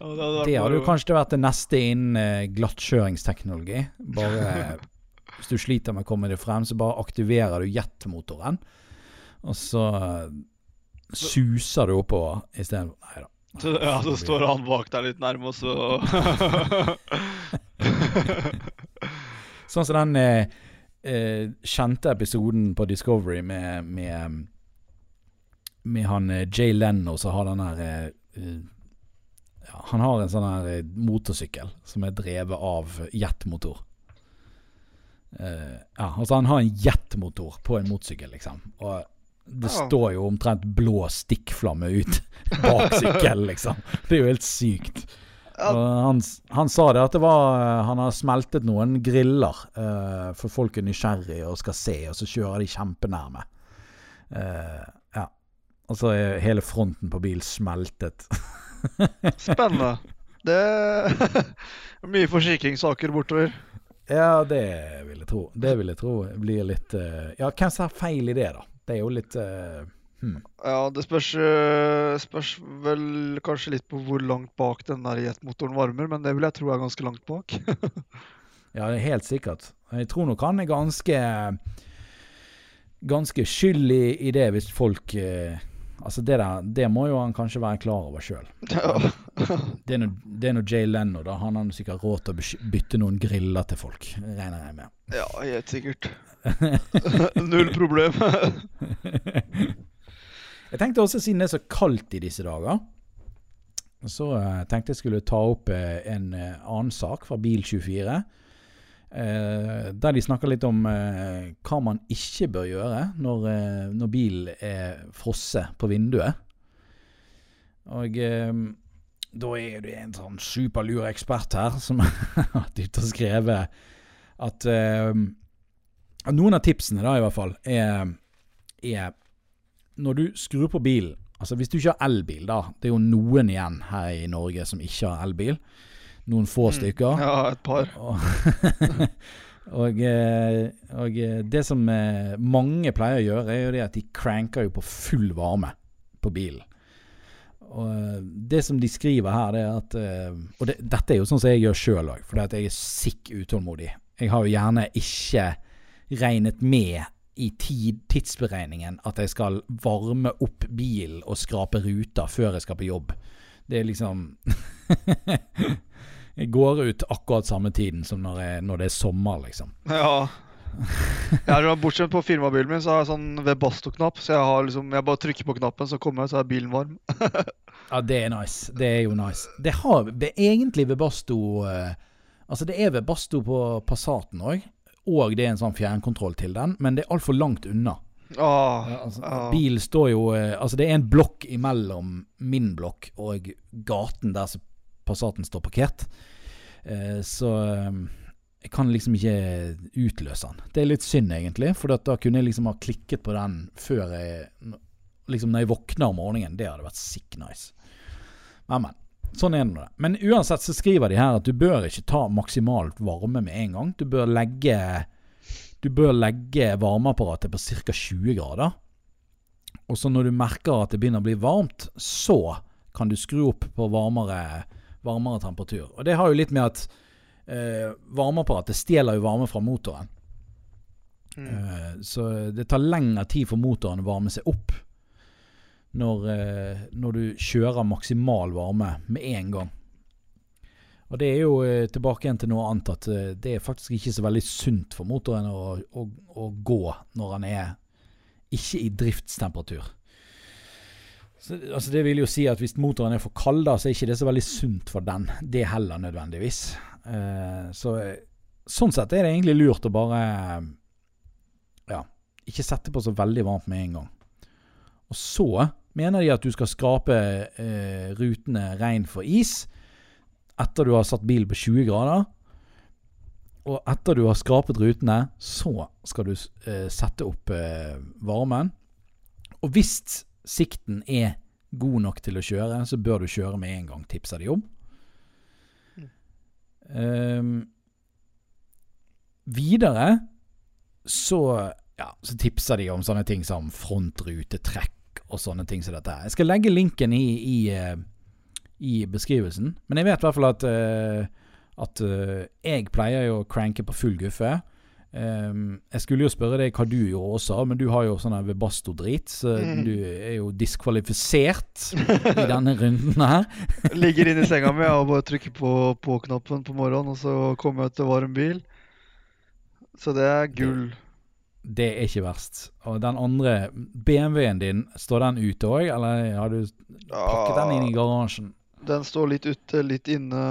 S2: ja, det
S1: Det hadde jo kanskje vært det neste innen eh, glattkjøringsteknologi. Bare Hvis du sliter med å komme deg frem, så bare aktiverer du jetmotoren. Og så suser du oppover istedenfor Nei da.
S2: så, ja, så står han bak deg litt nærme, og så
S1: Sånn som den eh, eh, kjente episoden på Discovery med, med, med han eh, Jay Leno som har den der eh, ja, Han har en sånn her motorsykkel som er drevet av jetmotor. Eh, ja, altså han har en jetmotor på en motorsykkel, liksom. Og det
S2: Ja.
S1: står jo omtrent blå stikkflamme ut bak sykkelen, liksom. Det er jo helt sykt. Han, han sa det at det var Han har smeltet noen griller, uh, for folk er nysgjerrige og skal se, og så kjører de kjempenærme. Uh, ja. Og så er hele fronten på bilen smeltet.
S2: Spennende. Det er mye forsikringssaker bortover.
S1: ja, det vil jeg tro. Det vil jeg tro blir litt uh, Ja, hvem som har feil i det, da? Det er jo litt uh, hmm.
S2: Ja, det spørs, øh, spørs vel kanskje litt på hvor langt bak den der jetmotoren varmer, men det vil jeg tro er ganske langt bak.
S1: Ja, det helt sikkert. Jeg tror nok han er ganske Ganske skyldig i det hvis folk eh, Altså, det der Det må jo han kanskje være klar over sjøl. Det er nå- Jay Leno, da. Han har sikkert råd til å bytte noen griller til folk, regner jeg med.
S2: ja, helt sikkert. Null problem.
S1: jeg tenkte også, siden det er så kaldt i disse dager, så eh, tenkte jeg skulle ta opp eh, en eh, annen sak fra Bil24. eh, der de snakker litt om hva man ikke bør gjøre når, når bilen er frosset på vinduet. Og da er det en sånn superlur ekspert her som har vært ute og skrevet at at Noen av tipsene da i hvert fall er, er Når du skrur på bilen Altså Hvis du ikke har elbil, da. Det er jo noen igjen her i Norge som ikke har elbil. Noen få
S2: Mm.
S1: stykker.
S2: Ja, et par.
S1: Og, og, eh, og eh, det som eh, mange pleier å gjøre, er jo det at de cranker jo på full varme på bilen. Og det som de skriver her, det er at Og det, dette er jo sånn som jeg gjør sjøl òg, fordi at jeg er sikk utålmodig. Jeg har jo gjerne ikke regnet med i tid, tidsberegningen at jeg skal varme opp bilen og skrape ruter før jeg skal på jobb. Det er liksom Jeg går ut akkurat samme tiden som når, jeg, når det er sommer, liksom.
S2: Ja. Er, bortsett på firmabilen min, så har jeg sånn Webasto-knapp. Så jeg har liksom Jeg bare trykker på knappen, så kommer jeg, så er bilen varm.
S1: Ja, det er nice. Det er jo nice. Det har det er egentlig Webasto eh, Altså, det er Webasto på Passaten òg, og det er en sånn fjernkontroll til den, men det er altfor langt unna. Ja, altså,
S2: ja.
S1: Bilen står jo eh, Altså, det er en blokk imellom min blokk og gaten der som Passaten står parkert. Eh, så eh, jeg kan liksom ikke utløse den. Det er litt synd, egentlig, for da kunne jeg liksom ha klikket på den før jeg Liksom når jeg våkner om morgenen. Det hadde vært sick nice. Men, men. Sånn er det Men uansett så skriver de her at du bør ikke ta maksimalt varme med en gang. Du bør legge Du bør legge varmeapparatet på ca. 20 grader. Og så når du merker at det begynner å bli varmt, så kan du skru opp på varmere, varmere temperatur. Og det har jo litt med at eh, varmeapparatet stjeler jo varme fra motoren.
S2: Mm.
S1: Eh, så det tar lengre tid for motoren å varme seg opp når, eh, når du kjører maksimal varme med en gang. Og det er jo eh, tilbake igjen til noe annet at eh, det er faktisk ikke så veldig sunt for motoren å, å, å gå når han er ikke i driftstemperatur. Så, altså det vil jo si at hvis motoren er for kald, da, så er ikke det så veldig sunt for den. Det heller nødvendigvis. Eh, så sånn sett er det egentlig lurt å bare ja, ikke sette på så veldig varmt med en gang. Og så mener de at du skal skrape eh, rutene rein for is etter du har satt bilen på 20 grader. Og etter du har skrapet rutene, så skal du eh, sette opp eh, varmen. Og hvis sikten er god nok til å kjøre, så bør du kjøre med en gang, tipser de om. Ehm, videre så, ja, så tipser de om sånne ting som frontrutetrekk og sånne ting som dette. her. Jeg skal legge linken i, i, eh, i beskrivelsen, men jeg vet i hvert fall at, eh, at eh, jeg pleier jo å cranke på full guffe. Um, jeg skulle jo spørre deg hva du gjorde også, men du har jo sånn Webasto-drit, så
S2: Mm.
S1: du er jo diskvalifisert i denne runden her.
S2: Ligger inne i senga mi og bare trykker på på-knappen på morgenen, og så kommer jeg til varm bil. Så det er gull.
S1: Det er ikke verst. Og den andre BMW-en din, står den ute òg, eller har du pakket den inn i garasjen?
S2: Den står litt ute, litt inne.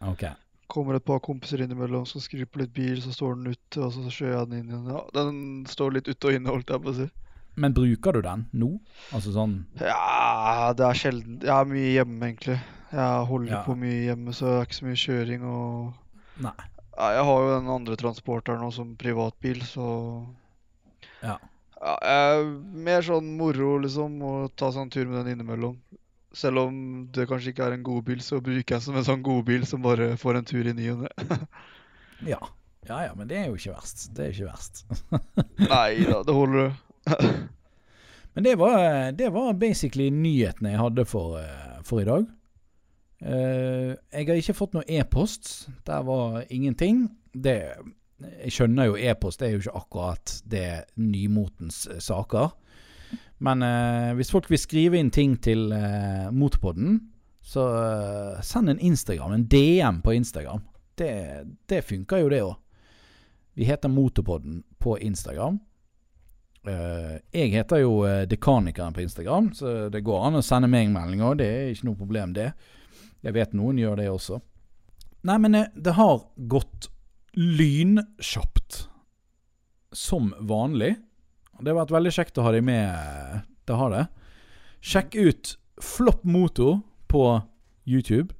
S1: Ok.
S2: Kommer et par kompiser innimellom, skal skru på litt bil, så står den ute, og så kjører jeg den inn igjen. Ja, den står litt ute og inne, holdt jeg på å si.
S1: Men bruker du den nå? Altså sånn
S2: Ja, det er sjelden. Jeg er mye hjemme, egentlig. Jeg holder
S1: Ja.
S2: på mye hjemme, så det er ikke så mye kjøring og
S1: Nei.
S2: Ja, Jeg har jo den andre transporteren nå som privatbil, så
S1: Ja.
S2: ja, jeg er Mer sånn moro, liksom, å ta seg en tur med den innimellom. Selv om det kanskje ikke er en godbil, så bruker jeg som en sånn godbil som bare får en tur i ny og ne.
S1: Ja. ja ja, men det er jo ikke verst. Det er ikke verst.
S2: Nei da, det holder.
S1: Men det var, det var basically nyhetene jeg hadde for, eh, for i dag. Eh, jeg har ikke fått noe e-post. Der var ingenting. Det, jeg skjønner jo e-post, det er jo ikke akkurat det nymotens eh, saker. Men eh, hvis folk vil skrive inn ting til eh, Motorpodden, så eh, send en Instagram, en DM på Instagram. Det, det funker jo, det òg. Vi heter Motorpodden på Instagram. Uh, jeg heter jo Dekanikeren på Instagram, så det går an å sende meg meldinger. Det er ikke noe problem, det. Jeg vet noen gjør det også. Nei, men eh, det har gått lynkjapt. Som vanlig. Det har vært veldig kjekt å ha deg med. Det har det. Sjekk ut Flopp Moto på YouTube.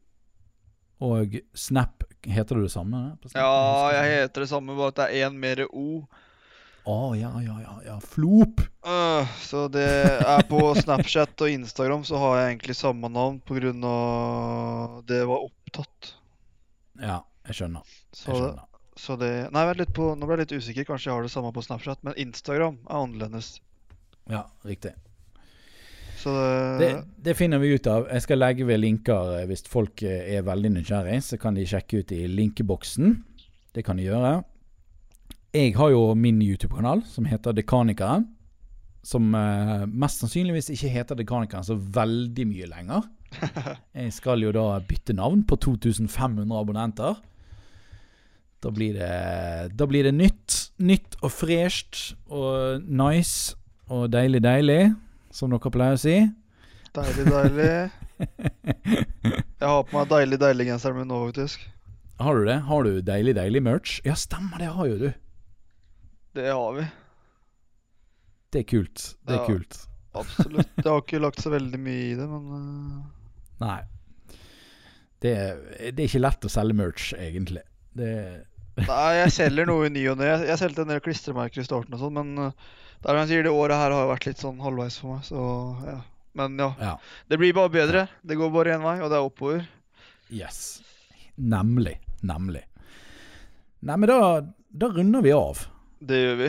S1: Og Snap Heter det det samme?
S2: Ja, jeg heter det samme, bare at det er én mer O.
S1: Å, ja, ja, ja, ja. Flop.
S2: Uh, så det er på Snapchat og Instagram så har jeg egentlig samme navn pga. det var opptatt.
S1: Ja, jeg skjønner.
S2: Så,
S1: Jeg skjønner.
S2: så det Nei, vent litt på Nå ble jeg litt usikker. Kanskje jeg har det samme på Snapchat, men Instagram er annerledes.
S1: Ja, riktig.
S2: Så det,
S1: Det, det finner vi ut av. Jeg skal legge ved linker eh, hvis folk eh, er veldig nysgjerrig. Så kan de sjekke ut i linkeboksen. Det kan de gjøre. Jeg har jo min YouTube-kanal som heter Dekanikeren. Som eh, mest sannsynligvis ikke heter Dekanikeren så veldig mye lenger. Jeg skal jo da bytte navn på 2500 abonnenter. Da blir det, da blir det nytt. Nytt og fresht og nice og deilig, deilig, som dere pleier å si.
S2: Deilig, deilig. Jeg har på meg deilig, deilig genseren min nå, faktisk.
S1: Har du det? Har du deilig, deilig merch? Ja, stemmer, det har jo du.
S2: Det har vi.
S1: Det er kult. Det er
S2: Ja.
S1: kult.
S2: Absolutt. Jeg har ikke lagt så veldig mye i det, men øh,
S1: Nei. Det er, det er ikke lett å selge merch, egentlig. Det
S2: Nei, jeg selger noe i ny og ne. Jeg- Jeg solgte en del klistremerker i starten og sånn, men øh, det er som jeg sier, det året her har vært litt sånn halvveis for meg, så ja. Men ja.
S1: Ja.
S2: Det blir bare bedre. Det går bare én vei, og det er oppover.
S1: Yes. Nemlig. Nemlig. Nei, men da, da runder vi av.
S2: Det gjør vi.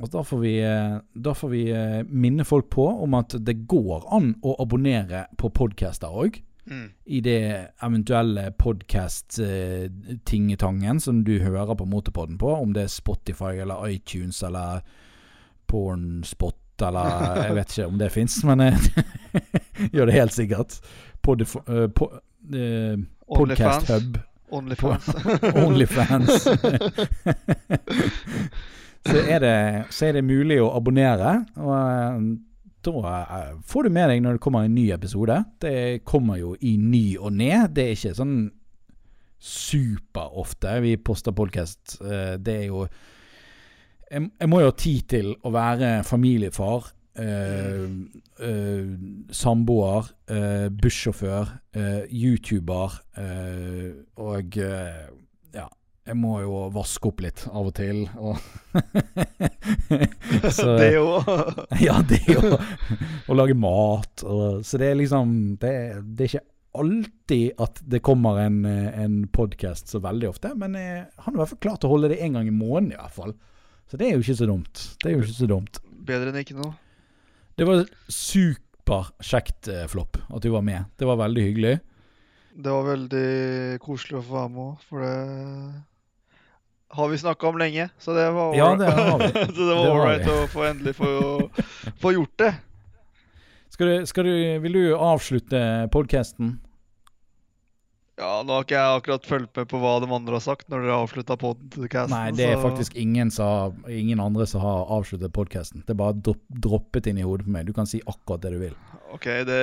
S1: Og da får vi, eh, da får vi eh, minne folk på om at det går an å abonnere på podcaster òg.
S2: Mm.
S1: I det eventuelle podkast-tingetangen som du hører på Motorpodden på. Om det er Spotify eller iTunes eller Pornspot eller Jeg vet ikke om det fins, men jeg gjør det helt sikkert. Podif uh, po, uh, Podcast. Hub.
S2: Onlyfans.
S1: Onlyfans. så, er det, så er det mulig å abonnere. Og eh, da eh, får du med deg når det kommer en ny episode. Det kommer jo i ny og ned. Det er ikke sånn superofte vi poster podkast. Det er jo jeg må jo ha tid til å være familiefar. Eh, eh, samboer, eh, bussjåfør, eh, YouTuber eh, og ja. Jeg må jo vaske opp litt av og til. Og så,
S2: det òg.
S1: ja, det òg. å lage mat. Og, så det er liksom det, det er ikke alltid at det kommer en, en podkast så veldig ofte, men jeg har i hvert fall klart å holde det én gang i måneden, i hvert fall. Så det er jo ikke så dumt. Det er jo ikke så dumt.
S2: Bedre enn ikke noe.
S1: Det var superkjekt, eh, Flopp, at du var med. Det var veldig hyggelig.
S2: Det var veldig koselig å få være med òg, for det har vi snakka om lenge. Så det var
S1: Ja, det har vi.
S2: så det
S1: Det
S2: var ålreit å få endelig få, få gjort det.
S1: Skal du, skal du, vil du avslutte podkasten?
S2: Ja, nå har ikke jeg akkurat fulgt med på hva de andre har sagt når dere har avslutta poden.
S1: Nei, det er
S2: så-
S1: faktisk ingen, som, ingen andre som har avsluttet podkasten. Det er bare droppet inn i hodet på meg. Du kan si akkurat det du vil.
S2: OK, det,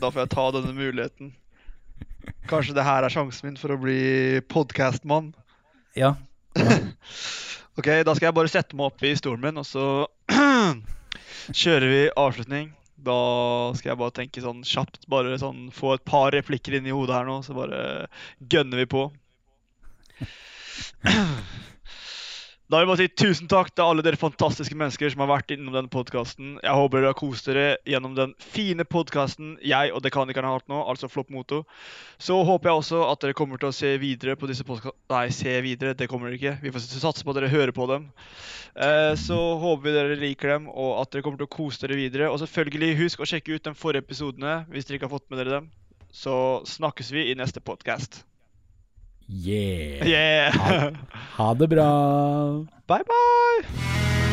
S2: da får jeg ta denne muligheten. Kanskje det her er sjansen min for å bli podkastmann.
S1: Ja.
S2: OK, da skal jeg bare sette meg opp i stolen min, og så kjører vi avslutning. Da skal jeg bare tenke sånn kjapt, bare sånn få et par replikker inn i hodet her nå, så bare gønner vi på. Da vil jeg bare si tusen takk til alle dere fantastiske mennesker som har vært innom denne podkasten. Jeg håper dere har kost dere gjennom den fine podkasten jeg og dekanikerne har hatt nå, altså Flopp Moto. Så håper jeg også at dere kommer til å se videre på disse podkastene Nei, se videre, det kommer dere ikke. Vi får satse på at dere hører på dem. Eh, så håper vi dere liker dem, og at dere kommer til å kose dere videre. Og selvfølgelig, husk å sjekke ut de forrige episodene hvis dere ikke har fått med dere dem. Så snakkes vi i neste podkast.
S1: Yeah.
S2: Yeah!
S1: Ha det bra.
S2: Bye, bye!